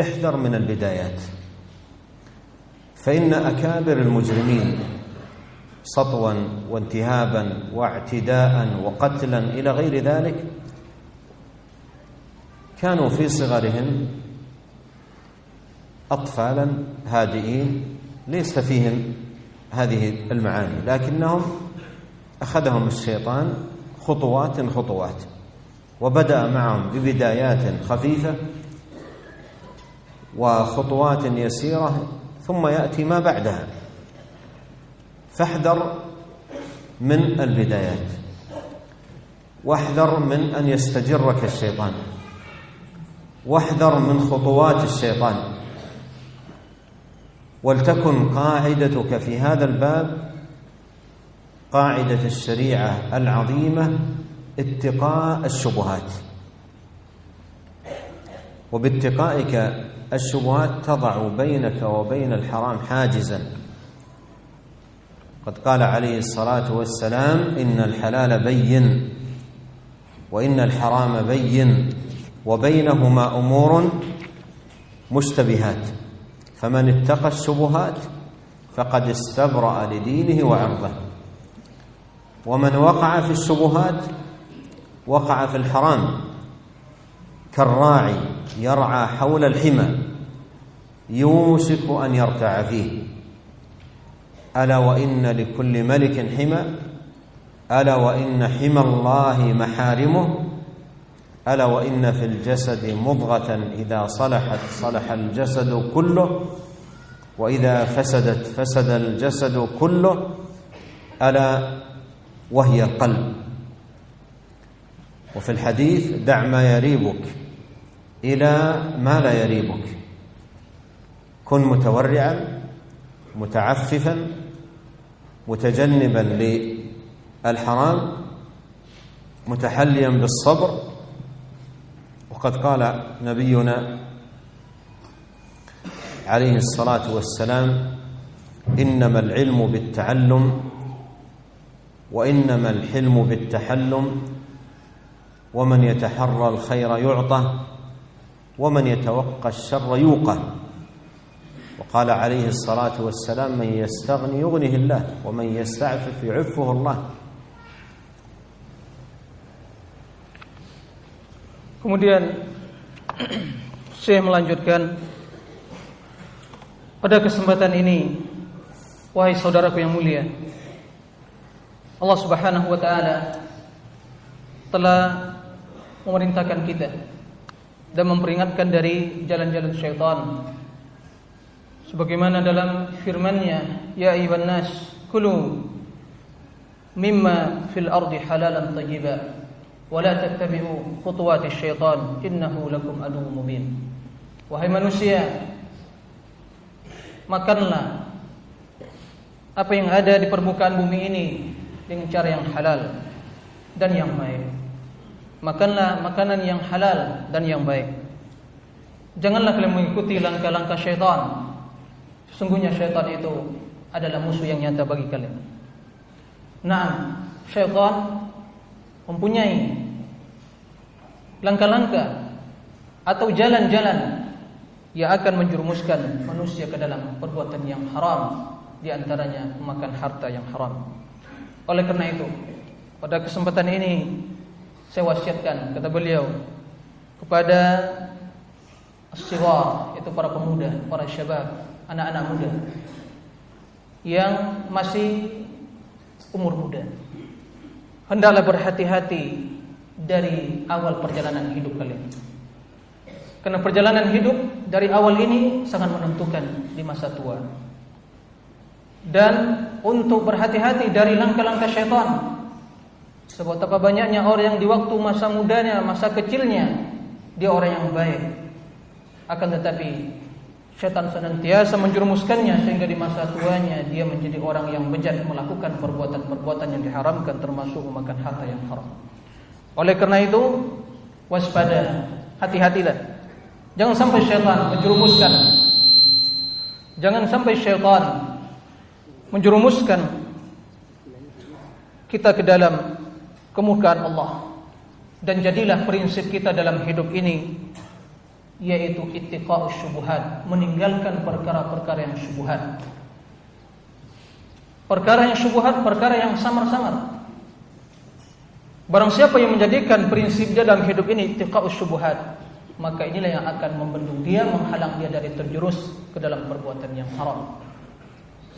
احذر من البدايات. فإن أكابر المجرمين سطوا وانتهابا واعتداء وقتلا إلى غير ذلك كانوا في صغرهم أطفالا هادئين ليس فيهم هذه المعاني لكنهم أخذهم الشيطان خطوات خطوات وبدأ معهم ببدايات خفيفة وخطوات يسيرة ثم يأتي ما بعدها. فاحذر من البدايات. واحذر من أن يستجرك الشيطان. واحذر من خطوات الشيطان. ولتكن قاعدتك في هذا الباب قاعدة الشريعة العظيمة اتقاء الشبهات. وباتقائك الشبهات تضع بينك وبين الحرام حاجزا. قد قال عليه الصلاة والسلام إن الحلال بين وإن الحرام بين وبينهما أمور مشتبهات. فمن اتقى الشبهات فقد استبرأ لدينه وعرضه. ومن وقع في الشبهات وقع في الحرام. كالراعي يرعى حول الحمى يوشك أن يرتع فيه. ألا وإن لكل ملك حمى؟ ألا وإن حمى الله محارمه؟ ألا وإن في الجسد مضغة إذا صلحت صلح الجسد كله وإذا فسدت فسد الجسد كله ألا وهي القلب وفي الحديث دع ما يريبك. إلى ما لا يريبك. كن متورعا متعففا متجنبا للحرام متحليا بالصبر. وقد قال نبينا عليه الصلاة والسلام إنما العلم بالتعلم وإنما الحلم بالتحلم ومن يتحرى الخير يعطى. ومن يتوقى الشر يوقى وقال عليه الصلاه والسلام من يستغني يغنه الله ومن يستعفف يعفه الله Kemudian saya melanjutkan pada kesempatan ini wahai saudaraku yang mulia Allah Subhanahu wa taala telah memerintahkan kita dan memperingatkan dari jalan-jalan syaitan. Sebagaimana dalam firman-Nya ya ayyuhan nas kulu mimma fil ardi halalan tayyiba wa la tattabi'u khutuwati syaitan innahu lakum aduwwun mubin. Wahai manusia makanlah apa yang ada di permukaan bumi ini dengan cara yang halal dan yang baik Makanlah makanan yang halal dan yang baik. Janganlah kalian mengikuti langkah-langkah syaitan. Sesungguhnya syaitan itu adalah musuh yang nyata bagi kalian. Nah, syaitan mempunyai langkah-langkah atau jalan-jalan yang akan menjerumuskan manusia ke dalam perbuatan yang haram di antaranya memakan harta yang haram. Oleh karena itu, pada kesempatan ini saya wasiatkan kata beliau kepada siwar itu para pemuda, para syabab, anak-anak muda yang masih umur muda. Hendaklah berhati-hati dari awal perjalanan hidup kalian. Karena perjalanan hidup dari awal ini sangat menentukan di masa tua. Dan untuk berhati-hati dari langkah-langkah syaitan Sebab betapa banyaknya orang yang di waktu masa mudanya, masa kecilnya dia orang yang baik. Akan tetapi setan senantiasa menjerumuskannya sehingga di masa tuanya dia menjadi orang yang bejat melakukan perbuatan-perbuatan yang diharamkan termasuk memakan harta yang haram. Oleh karena itu, waspada, hati-hatilah. Jangan sampai syaitan menjerumuskan. Jangan sampai syaitan menjerumuskan kita ke dalam kemurkaan Allah. Dan jadilah prinsip kita dalam hidup ini yaitu ittiqa'us syubhat meninggalkan perkara-perkara yang syubhat perkara yang syubhat perkara yang samar-samar. Barang siapa yang menjadikan prinsip dia dalam hidup ini ittiqa'us syubhat maka inilah yang akan membendung dia, menghalang dia dari terjerus ke dalam perbuatan yang haram.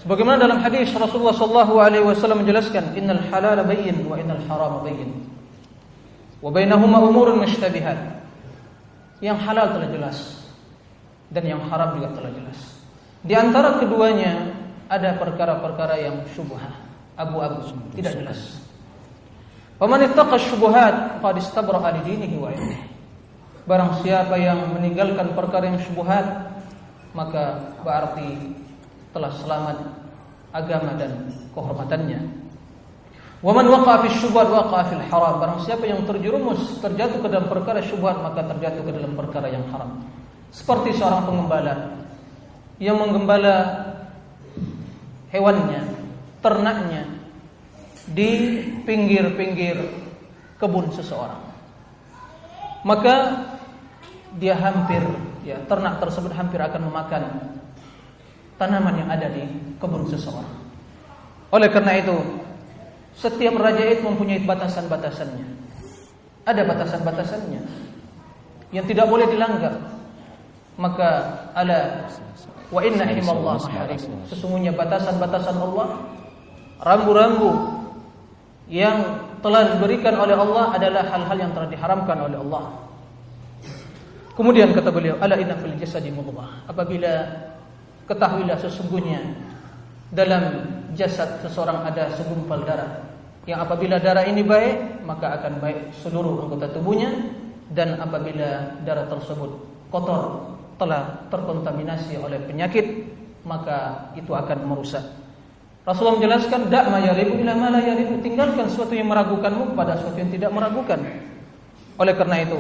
Sebagaimana dalam hadis Rasulullah sallallahu alaihi wasallam menjelaskan, "Innal halala bayyin wa innal harama bayyin." Wa bainahuma umurun mushtabihat. Yang halal telah jelas dan yang haram juga telah jelas. Di antara keduanya ada perkara-perkara yang syubhat, abu-abu, tidak jelas. Faman ittaqa syubhat faqad istabra'a li dinihi wa irdihi. Barang siapa yang meninggalkan perkara yang syubhat, maka berarti telah selamat agama dan kehormatannya. Waman waqa'a fi syubhat waqa'a fil haram. Barang siapa yang terjerumus terjatuh ke dalam perkara syubhat maka terjatuh ke dalam perkara yang haram. Seperti seorang pengembala yang menggembala hewannya, ternaknya di pinggir-pinggir kebun seseorang. Maka dia hampir ya ternak tersebut hampir akan memakan tanaman yang ada di kebun seseorang. Oleh karena itu, setiap raja itu mempunyai batasan-batasannya. Ada batasan-batasannya yang tidak boleh dilanggar. Maka ala wa inna himallah. Sesungguhnya batasan-batasan Allah, rambu-rambu yang telah diberikan oleh Allah adalah hal-hal yang telah diharamkan oleh Allah. Kemudian kata beliau, ala inna fil jasadi mudghah. Apabila Ketahuilah sesungguhnya dalam jasad seseorang ada segumpal darah yang apabila darah ini baik maka akan baik seluruh anggota tubuhnya dan apabila darah tersebut kotor telah terkontaminasi oleh penyakit maka itu akan merusak. Rasulullah menjelaskan dak ma yaribu ila ma la tinggalkan sesuatu yang meragukanmu kepada sesuatu yang tidak meragukan. Oleh karena itu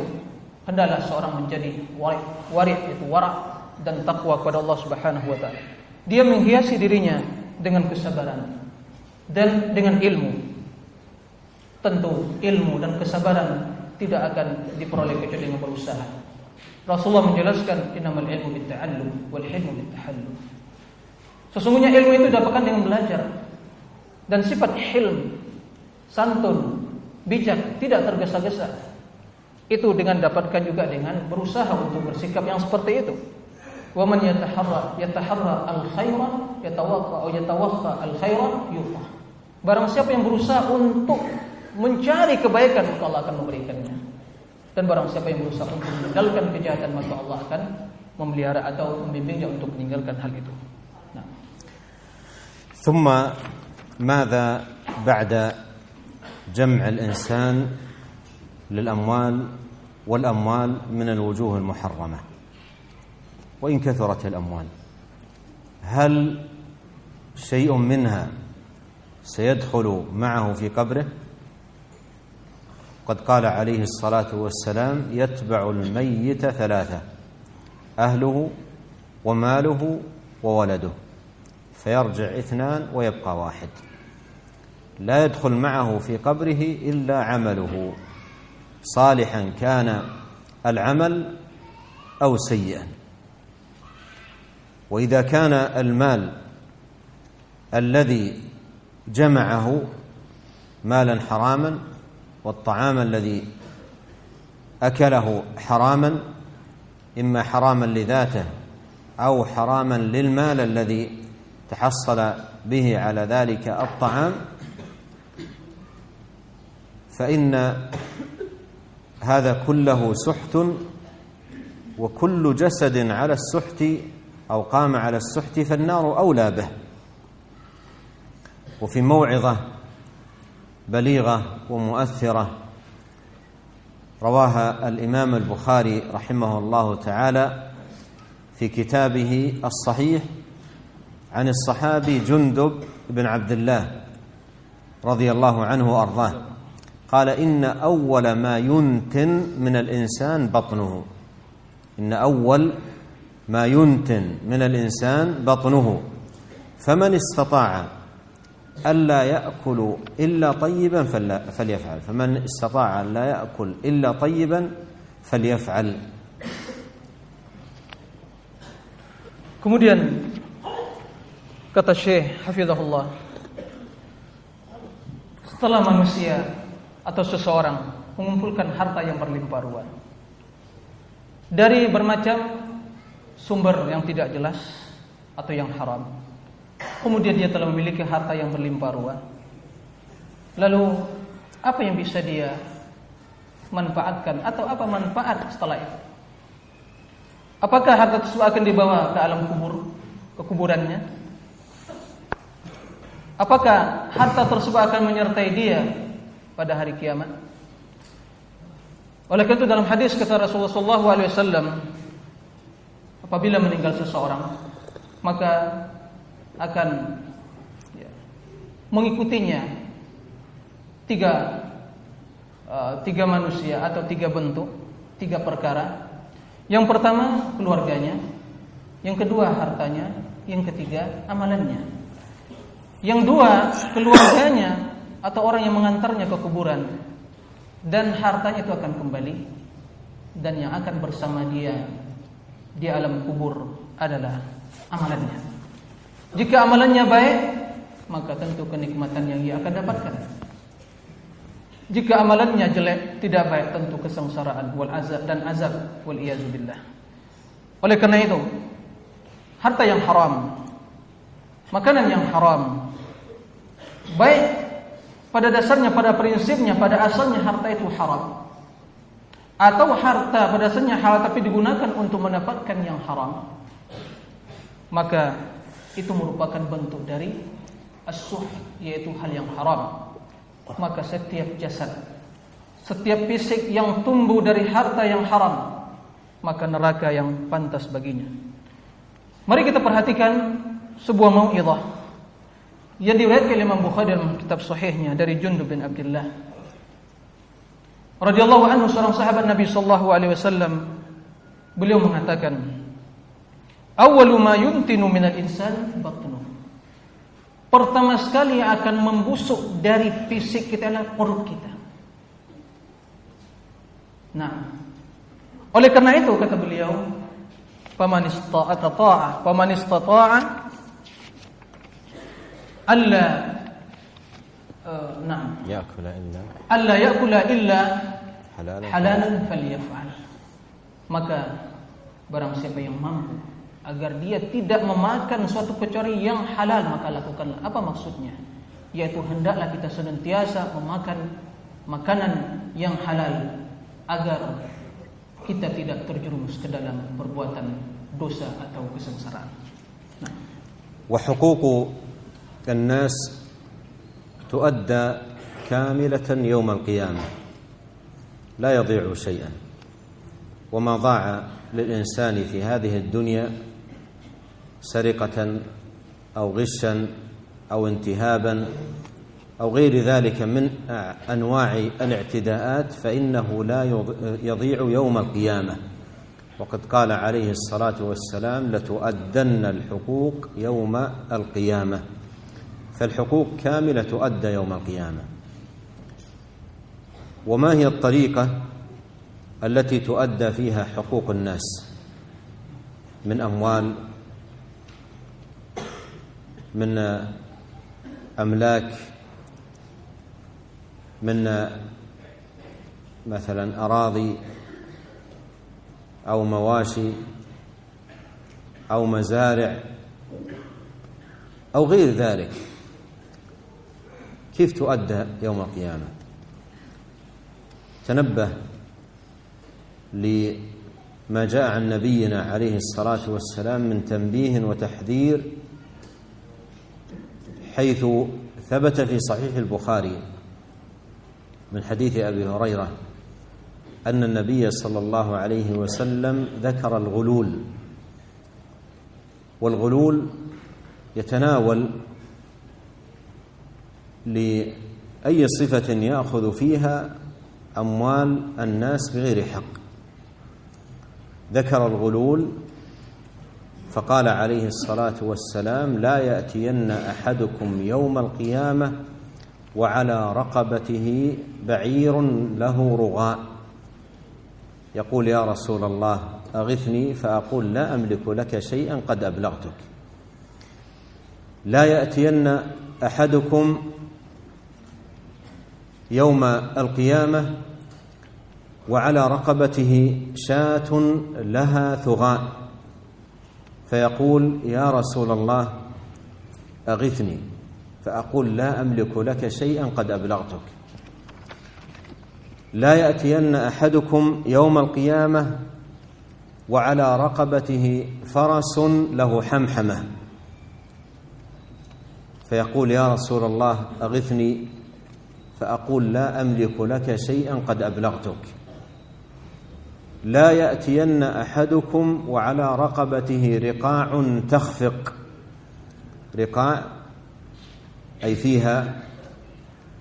hendaklah seorang menjadi warik, warik itu warak dan takwa kepada Allah Subhanahu wa taala. Dia menghiasi dirinya dengan kesabaran dan dengan ilmu. Tentu ilmu dan kesabaran tidak akan diperoleh kecuali dengan berusaha. Rasulullah menjelaskan innamal ilmu bitta'allum wal hilmu bittahallum. Sesungguhnya ilmu itu didapatkan dengan belajar dan sifat hilm, santun, bijak, tidak tergesa-gesa. Itu dengan dapatkan juga dengan berusaha untuk bersikap yang seperti itu. ومن يتحرى يتحرى الخير يتوقع أو يتوقع الخير يوفى Barang siapa yang berusaha untuk mencari kebaikan maka Allah akan memberikannya. Dan barang siapa yang berusaha untuk meninggalkan kejahatan maka Allah akan memelihara atau membimbingnya untuk meninggalkan hal itu. Nah. ثم ماذا بعد جمع الإنسان للأموال والأموال من الوجوه المحرمة وإن كثرت الأموال. هل شيء منها سيدخل معه في قبره؟ قد قال عليه الصلاة والسلام يتبع الميت ثلاثة أهله وماله وولده فيرجع اثنان ويبقى واحد. لا يدخل معه في قبره إلا عمله. صالحا كان العمل أو سيئا. وإذا كان المال الذي جمعه مالا حراما والطعام الذي أكله حراما إما حراما لذاته أو حراما للمال الذي تحصل به على ذلك الطعام فإن هذا كله سحت وكل جسد على السحت أو قام على السحت فالنار أولى به. وفي موعظة بليغة ومؤثرة رواها الإمام البخاري رحمه الله تعالى في كتابه الصحيح عن الصحابي جندب بن عبد الله رضي الله عنه وأرضاه. قال إن أول ما ينتن من الإنسان بطنه. إن أول ما ينتن من الإنسان بطنه فمن استطاع ألا يأكل إلا طيبا فليفعل فمن استطاع ألا يأكل إلا طيبا فليفعل Kemudian kata Syekh Hafizahullah setelah manusia atau seseorang mengumpulkan harta yang berlimpah ruah dari bermacam sumber yang tidak jelas atau yang haram. Kemudian dia telah memiliki harta yang berlimpah ruah. Lalu apa yang bisa dia manfaatkan atau apa manfaat setelah itu? Apakah harta tersebut akan dibawa ke alam kubur, ke kuburannya? Apakah harta tersebut akan menyertai dia pada hari kiamat? Oleh karena itu dalam hadis kata Rasulullah SAW, apabila meninggal seseorang, maka akan ya, mengikutinya tiga uh, tiga manusia atau tiga bentuk, tiga perkara. Yang pertama keluarganya, yang kedua hartanya, yang ketiga amalannya. Yang dua keluarganya atau orang yang mengantarnya ke kuburan. Dan hartanya itu akan kembali. Dan yang akan bersama dia di alam kubur adalah amalannya. Jika amalannya baik, maka tentu kenikmatan yang ia akan dapatkan. Jika amalannya jelek, tidak baik tentu kesengsaraan wal azab dan azab wal billah. Oleh karena itu, harta yang haram, makanan yang haram, baik pada dasarnya, pada prinsipnya, pada asalnya harta itu haram. Atau harta pada halal tapi digunakan untuk mendapatkan yang haram. Maka itu merupakan bentuk dari as-suh yaitu hal yang haram. Maka setiap jasad, setiap fisik yang tumbuh dari harta yang haram, maka neraka yang pantas baginya. Mari kita perhatikan sebuah mau'izah yang diriwayatkan Imam Bukhari dalam kitab sahihnya dari Jundub bin Abdullah radhiyallahu anhu seorang sahabat Nabi sallallahu alaihi wasallam beliau mengatakan awwalu ma yuntinu minal insan batnu. Pertama sekali yang akan membusuk dari fisik kita adalah perut kita. Nah oleh karena itu kata beliau faman istata'a ta'a faman istata'a ألا نعم يأكل إلا ألا يأكل إلا حلالا, حلالا فليفعل maka barang siapa yang mampu agar dia tidak memakan suatu kecuali yang halal maka lakukanlah apa maksudnya yaitu hendaklah kita senantiasa memakan makanan yang halal agar kita tidak terjerumus ke dalam perbuatan dosa atau kesengsaraan. Nah. وحقوق الناس تؤدى كاملة يوم القيامة لا يضيع شيئا. وما ضاع للإنسان في هذه الدنيا سرقة أو غشا أو انتهابا أو غير ذلك من أنواع الاعتداءات فإنه لا يضيع يوم القيامة. وقد قال عليه الصلاة والسلام لتؤدن الحقوق يوم القيامة. فالحقوق كاملة تؤدى يوم القيامة. وما هي الطريقة التي تؤدى فيها حقوق الناس من أموال من أملاك من مثلا أراضي أو مواشي أو مزارع أو غير ذلك. كيف تؤدى يوم القيامة؟ تنبه لما جاء عن نبينا عليه الصلاة والسلام من تنبيه وتحذير حيث ثبت في صحيح البخاري من حديث أبي هريرة أن النبي صلى الله عليه وسلم ذكر الغلول والغلول يتناول لأي صفة يأخذ فيها أموال الناس بغير حق. ذكر الغلول فقال عليه الصلاة والسلام لا يأتين أحدكم يوم القيامة وعلى رقبته بعير له رغاء. يقول يا رسول الله أغثني فأقول لا أملك لك شيئا قد أبلغتك. لا يأتين أحدكم يوم القيامة وعلى رقبته شاة لها ثغاء فيقول يا رسول الله أغثني فأقول لا أملك لك شيئا قد أبلغتك. لا يأتين أحدكم يوم القيامة وعلى رقبته فرس له حمحمة. فيقول يا رسول الله أغثني فأقول لا أملك لك شيئا قد أبلغتك. لا يأتين أحدكم وعلى رقبته رقاع تخفق. رقاع أي فيها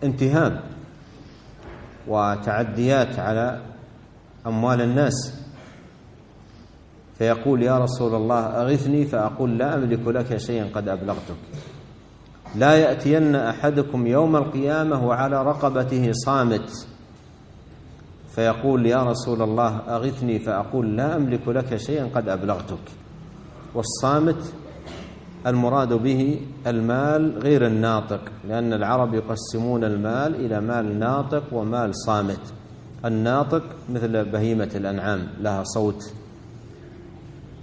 انتهاب وتعديات على أموال الناس. فيقول يا رسول الله أغثني فأقول لا أملك لك شيئا قد أبلغتك. لا يأتين أحدكم يوم القيامة وعلى رقبته صامت. فيقول يا رسول الله أغثني فأقول لا أملك لك شيئا قد أبلغتك. والصامت المراد به المال غير الناطق لأن العرب يقسمون المال إلى مال ناطق ومال صامت. الناطق مثل بهيمة الأنعام لها صوت.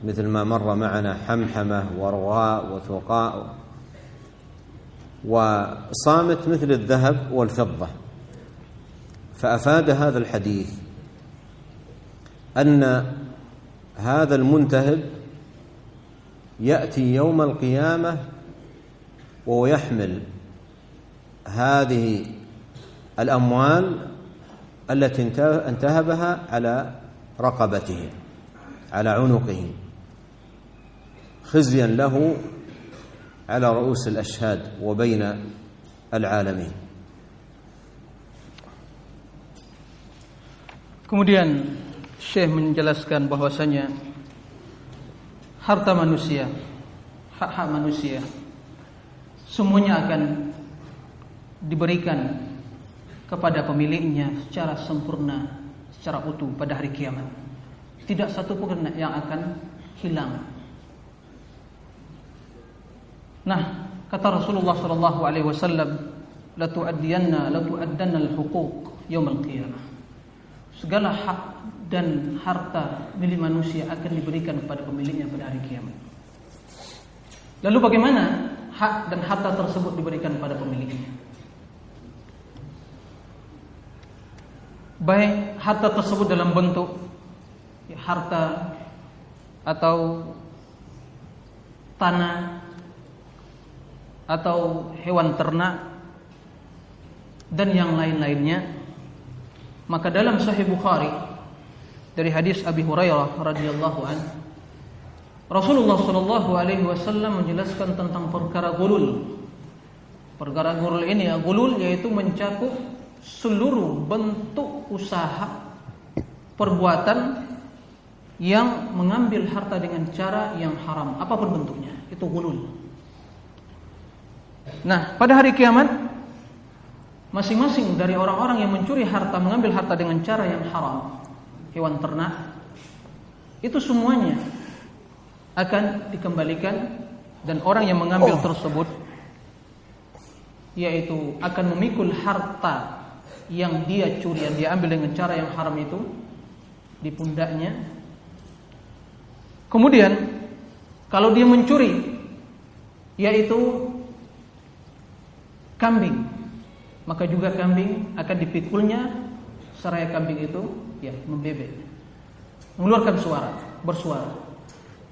مثل ما مر معنا حمحمة ورغاء وثقاء. وصامت مثل الذهب والفضة. فأفاد هذا الحديث أن هذا المنتهب يأتي يوم القيامة وهو يحمل هذه الأموال التي انتهبها على رقبته على عنقه خزيا له على رؤوس الأشهاد وبين العالمين Kemudian Syekh menjelaskan bahwasanya harta manusia, hak-hak manusia semuanya akan diberikan kepada pemiliknya secara sempurna, secara utuh pada hari kiamat. Tidak satu pun yang akan hilang. Nah, kata Rasulullah sallallahu alaihi wasallam, "La tu'addiyanna la tu'addanna al-huquq al-qiyamah." segala hak dan harta milik manusia akan diberikan kepada pemiliknya pada hari kiamat. Lalu bagaimana hak dan harta tersebut diberikan kepada pemiliknya? Baik harta tersebut dalam bentuk harta atau tanah atau hewan ternak dan yang lain-lainnya maka dalam Sahih Bukhari dari hadis Abi Hurairah radhiyallahu an Rasulullah sallallahu alaihi wasallam menjelaskan tentang perkara gulul. Perkara gulul ini ya gulul yaitu mencakup seluruh bentuk usaha perbuatan yang mengambil harta dengan cara yang haram apa pun bentuknya itu gulul. Nah, pada hari kiamat Masing-masing dari orang-orang yang mencuri harta mengambil harta dengan cara yang haram, hewan ternak, itu semuanya akan dikembalikan dan orang yang mengambil oh. tersebut yaitu akan memikul harta yang dia curi yang dia ambil dengan cara yang haram itu di pundaknya. Kemudian kalau dia mencuri yaitu kambing. Maka juga kambing akan dipikulnya seraya kambing itu ya membebek. Mengeluarkan suara bersuara.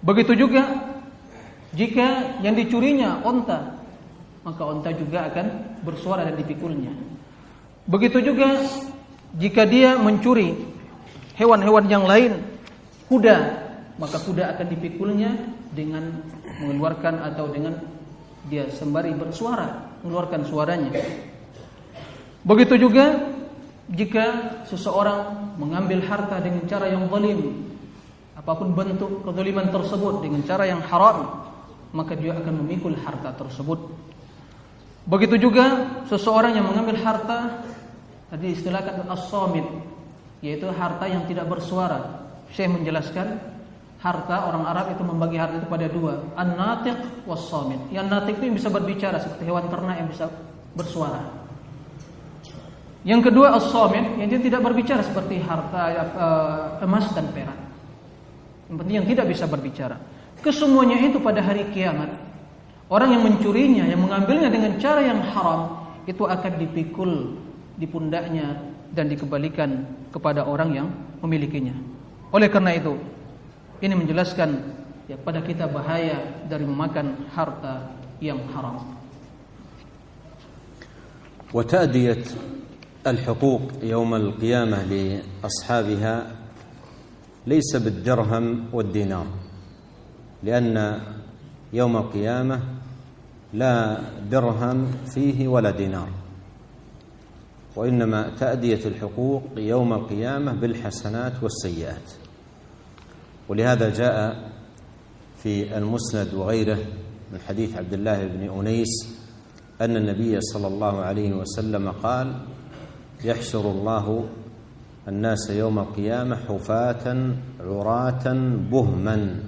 Begitu juga jika yang dicurinya onta maka onta juga akan bersuara dan dipikulnya. Begitu juga jika dia mencuri hewan-hewan yang lain kuda maka kuda akan dipikulnya dengan mengeluarkan atau dengan dia sembari bersuara mengeluarkan suaranya Begitu juga jika seseorang mengambil harta dengan cara yang zalim, apa pun bentuk kezaliman tersebut dengan cara yang haram, maka dia akan memikul harta tersebut. Begitu juga seseorang yang mengambil harta tadi istilahkan as-samit, yaitu harta yang tidak bersuara. Syekh menjelaskan harta orang Arab itu membagi harta itu pada dua, an-natiq was-samit. Yang natik itu yang bisa berbicara seperti hewan ternak yang bisa bersuara. Yang kedua as-samit, yang dia tidak berbicara seperti harta uh, emas dan perak. Yang penting yang tidak bisa berbicara. Kesemuanya itu pada hari kiamat. Orang yang mencurinya, yang mengambilnya dengan cara yang haram, itu akan dipikul di pundaknya dan dikembalikan kepada orang yang memilikinya. Oleh karena itu, ini menjelaskan ya pada kita bahaya dari memakan harta yang haram. وتأدية الحقوق يوم القيامة لأصحابها ليس بالدرهم والدينار لأن يوم القيامة لا درهم فيه ولا دينار وإنما تأدية الحقوق يوم القيامة بالحسنات والسيئات ولهذا جاء في المسند وغيره من حديث عبد الله بن أنيس أن النبي صلى الله عليه وسلم قال يحشر الله الناس يوم القيامة حفاة عراة بهما.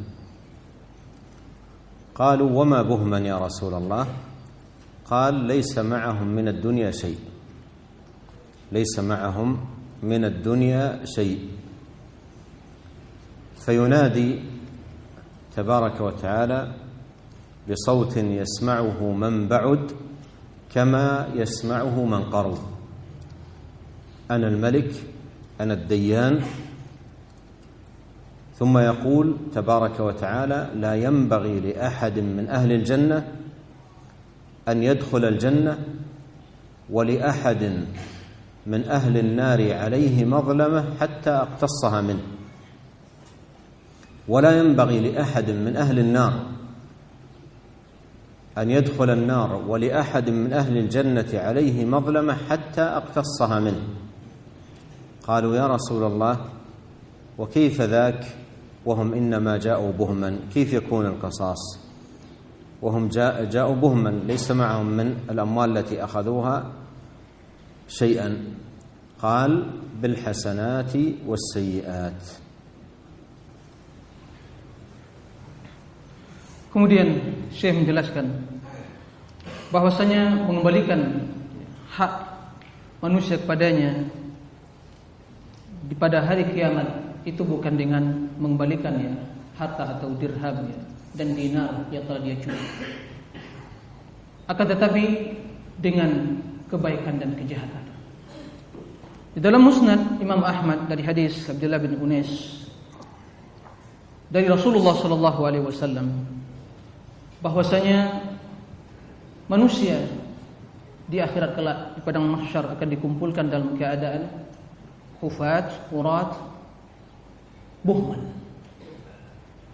قالوا وما بهما يا رسول الله؟ قال ليس معهم من الدنيا شيء. ليس معهم من الدنيا شيء. فينادي تبارك وتعالى بصوت يسمعه من بعد كما يسمعه من قرب. أنا الملك أنا الديان. ثم يقول تبارك وتعالى لا ينبغي لأحد من أهل الجنة أن يدخل الجنة ولأحد من أهل النار عليه مظلمة حتى أقتصها منه. ولا ينبغي لأحد من أهل النار أن يدخل النار ولأحد من أهل الجنة عليه مظلمة حتى أقتصها منه. قالوا يا رسول الله وكيف ذاك؟ وهم إنما جاءوا بهما. كيف يكون القصاص؟ وهم جاء جاءوا بهما. ليس معهم من الأموال التي أخذوها شيئا. قال بالحسنات والسيئات. Kemudian Syekh menjelaskan bahwasanya mengembalikan hak manusia kepadanya di pada hari kiamat itu bukan dengan mengembalikan ya harta atau dirham ya, dan dinar yang telah dia curi. Akan tetapi dengan kebaikan dan kejahatan. Di dalam Musnad Imam Ahmad dari hadis Abdullah bin Unais dari Rasulullah sallallahu alaihi wasallam bahwasanya manusia di akhirat kelak di padang mahsyar akan dikumpulkan dalam keadaan hufat, urat, buhman.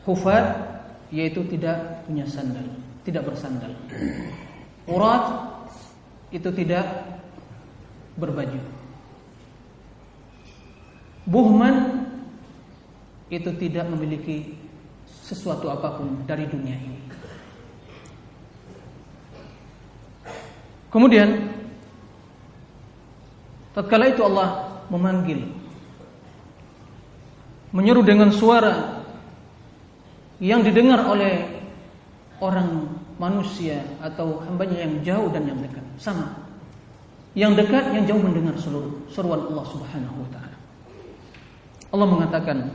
Hufat yaitu tidak punya sandal, tidak bersandal. Urat itu tidak berbaju. Buhman itu tidak memiliki sesuatu apa pun dari dunia ini. Kemudian tatkala itu Allah memanggil menyeru dengan suara yang didengar oleh orang manusia atau hambanya yang jauh dan yang dekat sama. Yang dekat yang jauh mendengar seluruh seruan Allah Subhanahu wa taala. Allah mengatakan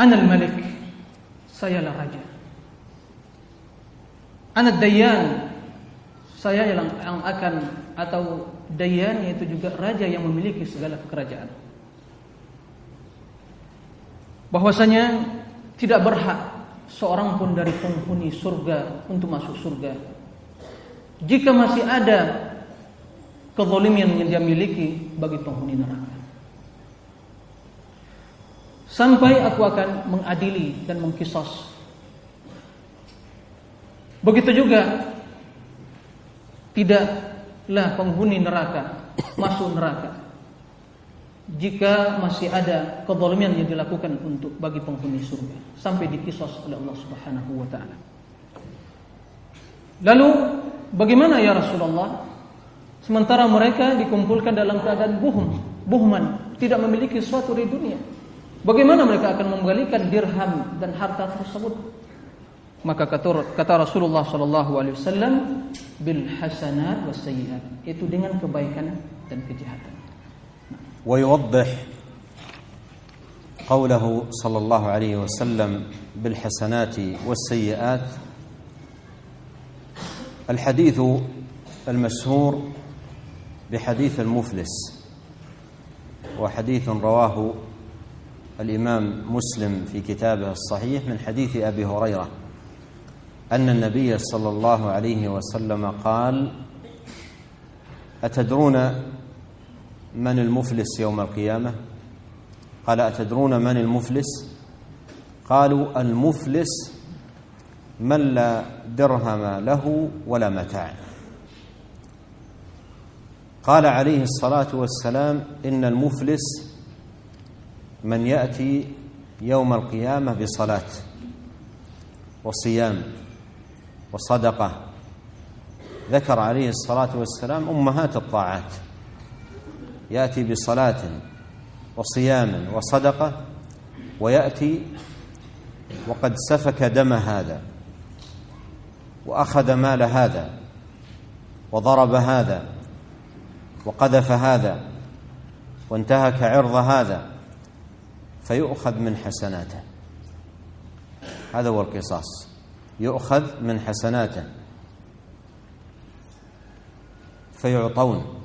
Anal Malik sayalah raja Anak dayan saya yang akan atau dayan yaitu juga raja yang memiliki segala kerajaan. Bahwasanya tidak berhak seorang pun dari penghuni surga untuk masuk surga. Jika masih ada kezaliman yang dia miliki bagi penghuni neraka. Sampai aku akan mengadili dan mengkisos Begitu juga tidaklah penghuni neraka masuk neraka jika masih ada kezaliman yang dilakukan untuk bagi penghuni surga sampai dikisos oleh Allah Subhanahu wa taala. Lalu bagaimana ya Rasulullah? Sementara mereka dikumpulkan dalam keadaan buhum, buhman, tidak memiliki sesuatu di dunia. Bagaimana mereka akan mengembalikan dirham dan harta tersebut? Maka kata, kata Rasulullah sallallahu alaihi wasallam bil hasanat was sayyiat. Itu dengan kebaikan dan kejahatan. ويوضح قوله صلى الله عليه وسلم بالحسنات والسيئات الحديث المشهور بحديث المفلس وحديث رواه الإمام مسلم في كتابه الصحيح من حديث أبي هريرة أن النبي صلى الله عليه وسلم قال أتدرون من المفلس يوم القيامة؟ قال أتدرون من المفلس؟ قالوا المفلس من لا درهم له ولا متاع. قال عليه الصلاة والسلام إن المفلس من يأتي يوم القيامة بصلاة وصيام. وصدقة. ذكر عليه الصلاة والسلام أمهات الطاعات. يأتي بصلاة وصيام وصدقة ويأتي وقد سفك دم هذا وأخذ مال هذا وضرب هذا وقذف هذا وانتهك عرض هذا فيؤخذ من حسناته. هذا هو القصاص. يؤخذ من حسناته. فيعطون.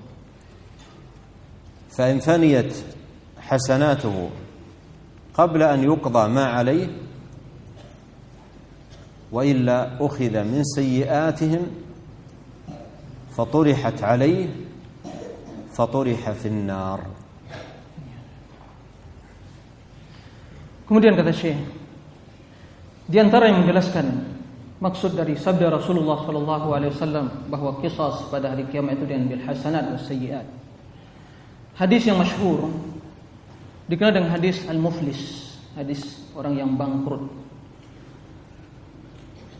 فإن فنيت حسناته قبل أن يقضى ما عليه وإلا أخذ من سيئاتهم فطرحت عليه فطرح في النار. Kemudian kata Syekh di antara yang menjelaskan maksud dari sabda Rasulullah sallallahu alaihi wasallam bahwa qisas pada hari kiamat itu dengan bil hasanat was sayyiat. Hadis yang masyhur dikenal dengan hadis al-muflis, hadis orang yang bangkrut.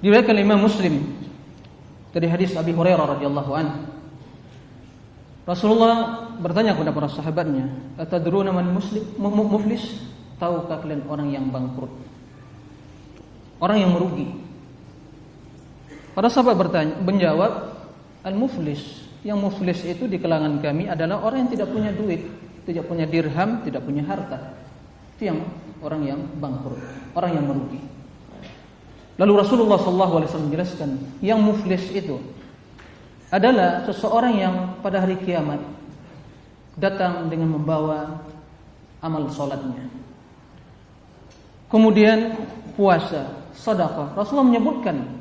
Diriwayatkan Imam Muslim dari hadis Abi Hurairah radhiyallahu anhu. Rasulullah bertanya kepada para sahabatnya, "Atadruna man muslim muflis?" Tahukah kalian orang yang bangkrut? Orang yang merugi. Para sahabat bertanya, menjawab, al-muflis. Yang muflis itu di kalangan kami adalah orang yang tidak punya duit, tidak punya dirham, tidak punya harta. Itu yang orang yang bangkrut, orang yang merugi. Lalu Rasulullah SAW menjelaskan, yang muflis itu adalah seseorang yang pada hari kiamat datang dengan membawa amal solatnya Kemudian puasa, sedekah. Rasulullah menyebutkan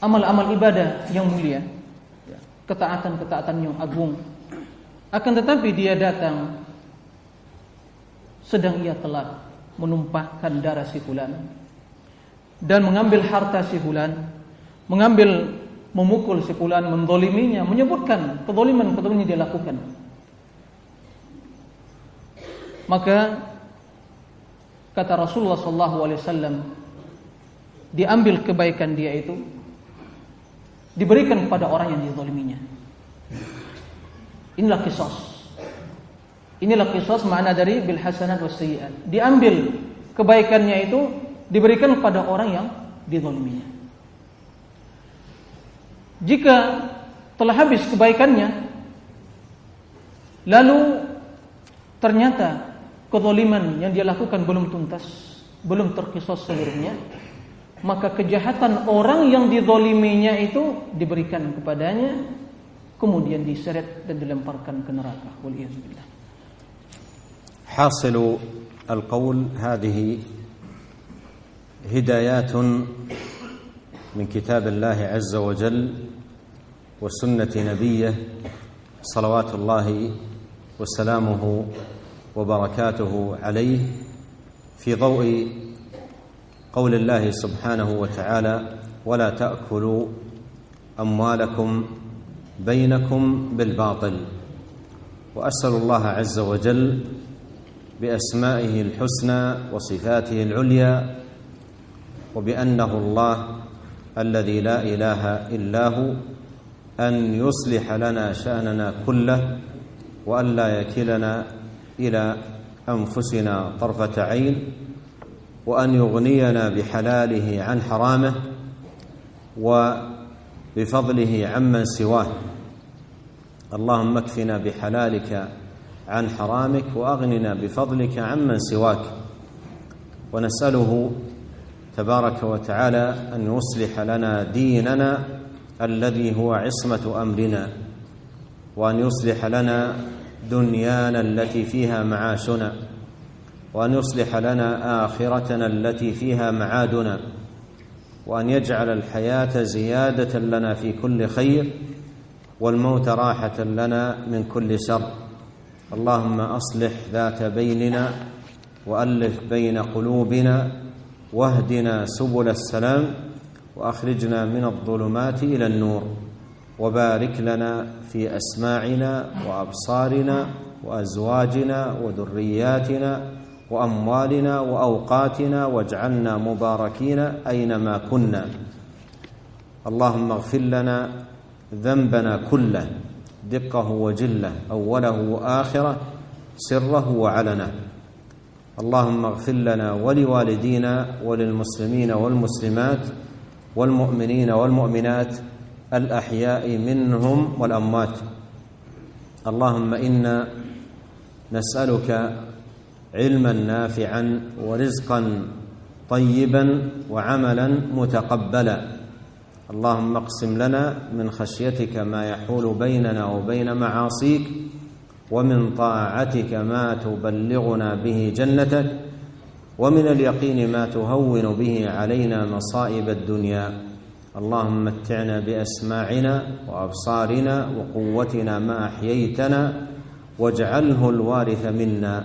amal-amal ibadah yang mulia, ketaatan-ketaatan yang agung. Akan tetapi dia datang sedang ia telah menumpahkan darah si fulan dan mengambil harta si fulan, mengambil memukul si fulan, mendoliminya, menyebutkan kedoliman-kedoliman yang dia lakukan. Maka kata Rasulullah sallallahu alaihi wasallam diambil kebaikan dia itu diberikan kepada orang yang dizaliminya. Inilah kisah. Inilah kisah makna dari bil hasanat was sayyiat. Diambil kebaikannya itu diberikan kepada orang yang dizaliminya. Jika telah habis kebaikannya lalu ternyata kezaliman yang dia lakukan belum tuntas, belum terkisah seluruhnya, maka kejahatan orang yang dizaliminya itu diberikan kepadanya kemudian diseret dan dilemparkan ke neraka. Waliyadzubillah. حاصل القول هذه هدايات من كتاب الله عز وجل وسنة نبيه صلوات الله وسلامه وبركاته عليه في ضوء قول الله سبحانه وتعالى ولا تأكلوا أموالكم بينكم بالباطل وأسأل الله عز وجل بأسمائه الحسنى وصفاته العليا وبأنه الله الذي لا إله إلا هو أن يصلح لنا شأننا كله وأن لا يكلنا إلى أنفسنا طرفة عين وأن يغنينا بحلاله عن حرامه وبفضله عمن سواه. اللهم اكفنا بحلالك عن حرامك وأغننا بفضلك عمن سواك. ونسأله تبارك وتعالى أن يصلح لنا ديننا الذي هو عصمة أمرنا وأن يصلح لنا دنيانا التي فيها معاشنا. وأن يصلح لنا آخرتنا التي فيها معادنا وأن يجعل الحياة زيادة لنا في كل خير والموت راحة لنا من كل شر. اللهم أصلح ذات بيننا وألف بين قلوبنا واهدنا سبل السلام وأخرجنا من الظلمات إلى النور. وبارك لنا في أسماعنا وأبصارنا وأزواجنا وذرياتنا وأموالنا وأوقاتنا واجعلنا مباركين أينما كنا. اللهم اغفر لنا ذنبنا كله دقه وجله أوله وآخره سره وعلنه. اللهم اغفر لنا ولوالدينا وللمسلمين والمسلمات والمؤمنين والمؤمنات الأحياء منهم والأموات. اللهم إنا نسألك علما نافعا ورزقا طيبا وعملا متقبلا. اللهم اقسم لنا من خشيتك ما يحول بيننا وبين معاصيك ومن طاعتك ما تبلغنا به جنتك ومن اليقين ما تهون به علينا مصائب الدنيا. اللهم متعنا بأسماعنا وأبصارنا وقوتنا ما أحييتنا واجعله الوارث منا.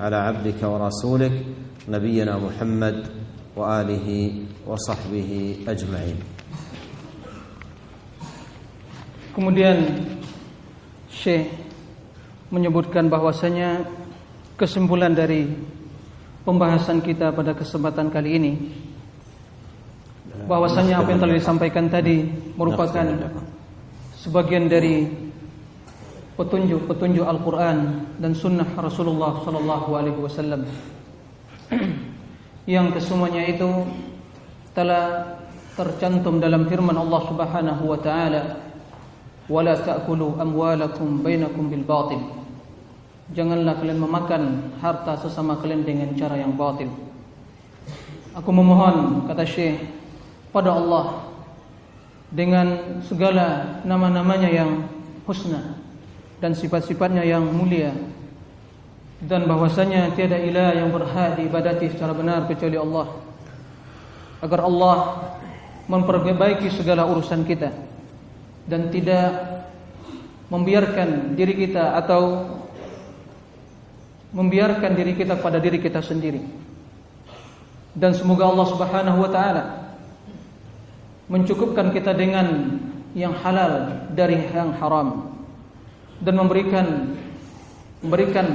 على عبدك ورسولك نبينا محمد واله وصحبه اجمعين Kemudian Syekh menyebutkan bahwasanya kesimpulan dari pembahasan kita pada kesempatan kali ini bahwasanya apa yang telah disampaikan tadi merupakan sebagian dari petunjuk-petunjuk Al-Qur'an dan sunnah Rasulullah sallallahu alaihi wasallam. Yang kesemuanya itu telah tercantum dalam firman Allah Subhanahu wa taala ta'kulu amwalakum bainakum bil batil. Janganlah kalian memakan harta sesama kalian dengan cara yang batil. Aku memohon kata Syekh pada Allah dengan segala nama-namanya yang husna dan sifat-sifatnya yang mulia. Dan bahwasanya tiada ilah yang berhak diibadati secara benar kecuali Allah. Agar Allah memperbaiki segala urusan kita dan tidak membiarkan diri kita atau membiarkan diri kita pada diri kita sendiri. Dan semoga Allah Subhanahu wa taala mencukupkan kita dengan yang halal dari yang haram dan memberikan memberikan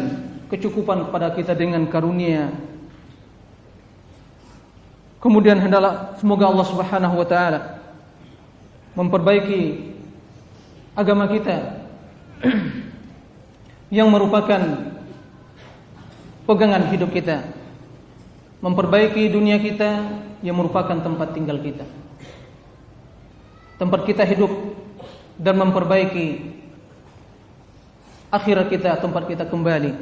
kecukupan kepada kita dengan karunia. Kemudian hendaklah semoga Allah Subhanahu wa taala memperbaiki agama kita yang merupakan pegangan hidup kita memperbaiki dunia kita yang merupakan tempat tinggal kita. Tempat kita hidup dan memperbaiki akhirat kita tempat kita kembali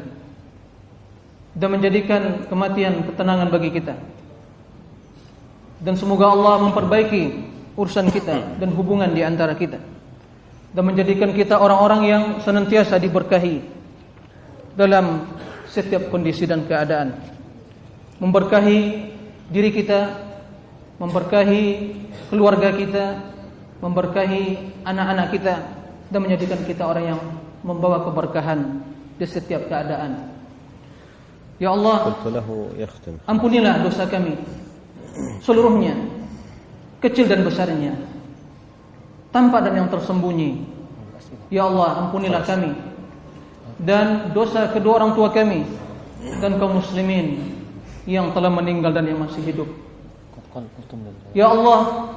dan menjadikan kematian ketenangan bagi kita dan semoga Allah memperbaiki urusan kita dan hubungan di antara kita dan menjadikan kita orang-orang yang senantiasa diberkahi dalam setiap kondisi dan keadaan. Memberkahi diri kita, memberkahi keluarga kita, memberkahi anak-anak kita dan menjadikan kita orang yang membawa keberkahan di setiap keadaan. Ya Allah, ampunilah dosa kami. Seluruhnya kecil dan besarnya. Tampak dan yang tersembunyi. Ya Allah ampunilah kami. Dan dosa kedua orang tua kami dan kaum muslimin yang telah meninggal dan yang masih hidup. Ya Allah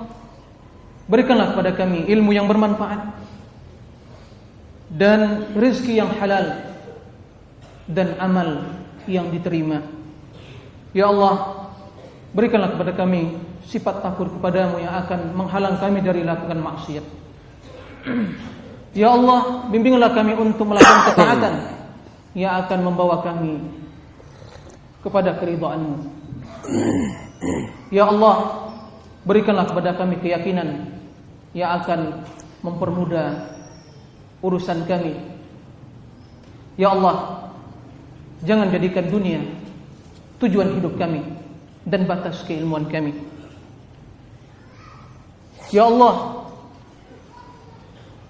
berikanlah kepada kami ilmu yang bermanfaat dan rezeki yang halal dan amal yang diterima ya Allah berikanlah kepada kami sifat takut kepadamu yang akan menghalang kami dari lakukan maksiat. Ya Allah, bimbinglah kami untuk melakukan ketaatan yang akan membawa kami kepada keridhaanmu. Ya Allah, berikanlah kepada kami keyakinan yang akan mempermudah urusan kami. Ya Allah, jangan jadikan dunia tujuan hidup kami dan batas keilmuan kami. Ya Allah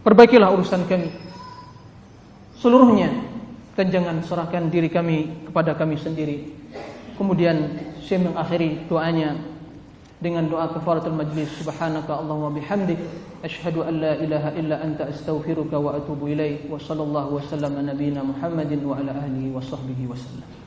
Perbaikilah urusan kami Seluruhnya Dan jangan serahkan diri kami Kepada kami sendiri Kemudian saya mengakhiri doanya Dengan doa kefaratul majlis. Subhanaka Allahumma bihamdik. Ashhadu an la ilaha illa anta astaghfiruka wa atubu ilaih Wa sallallahu wa sallam nabina Muhammadin wa ala ahlihi wa sahbihi wa sallam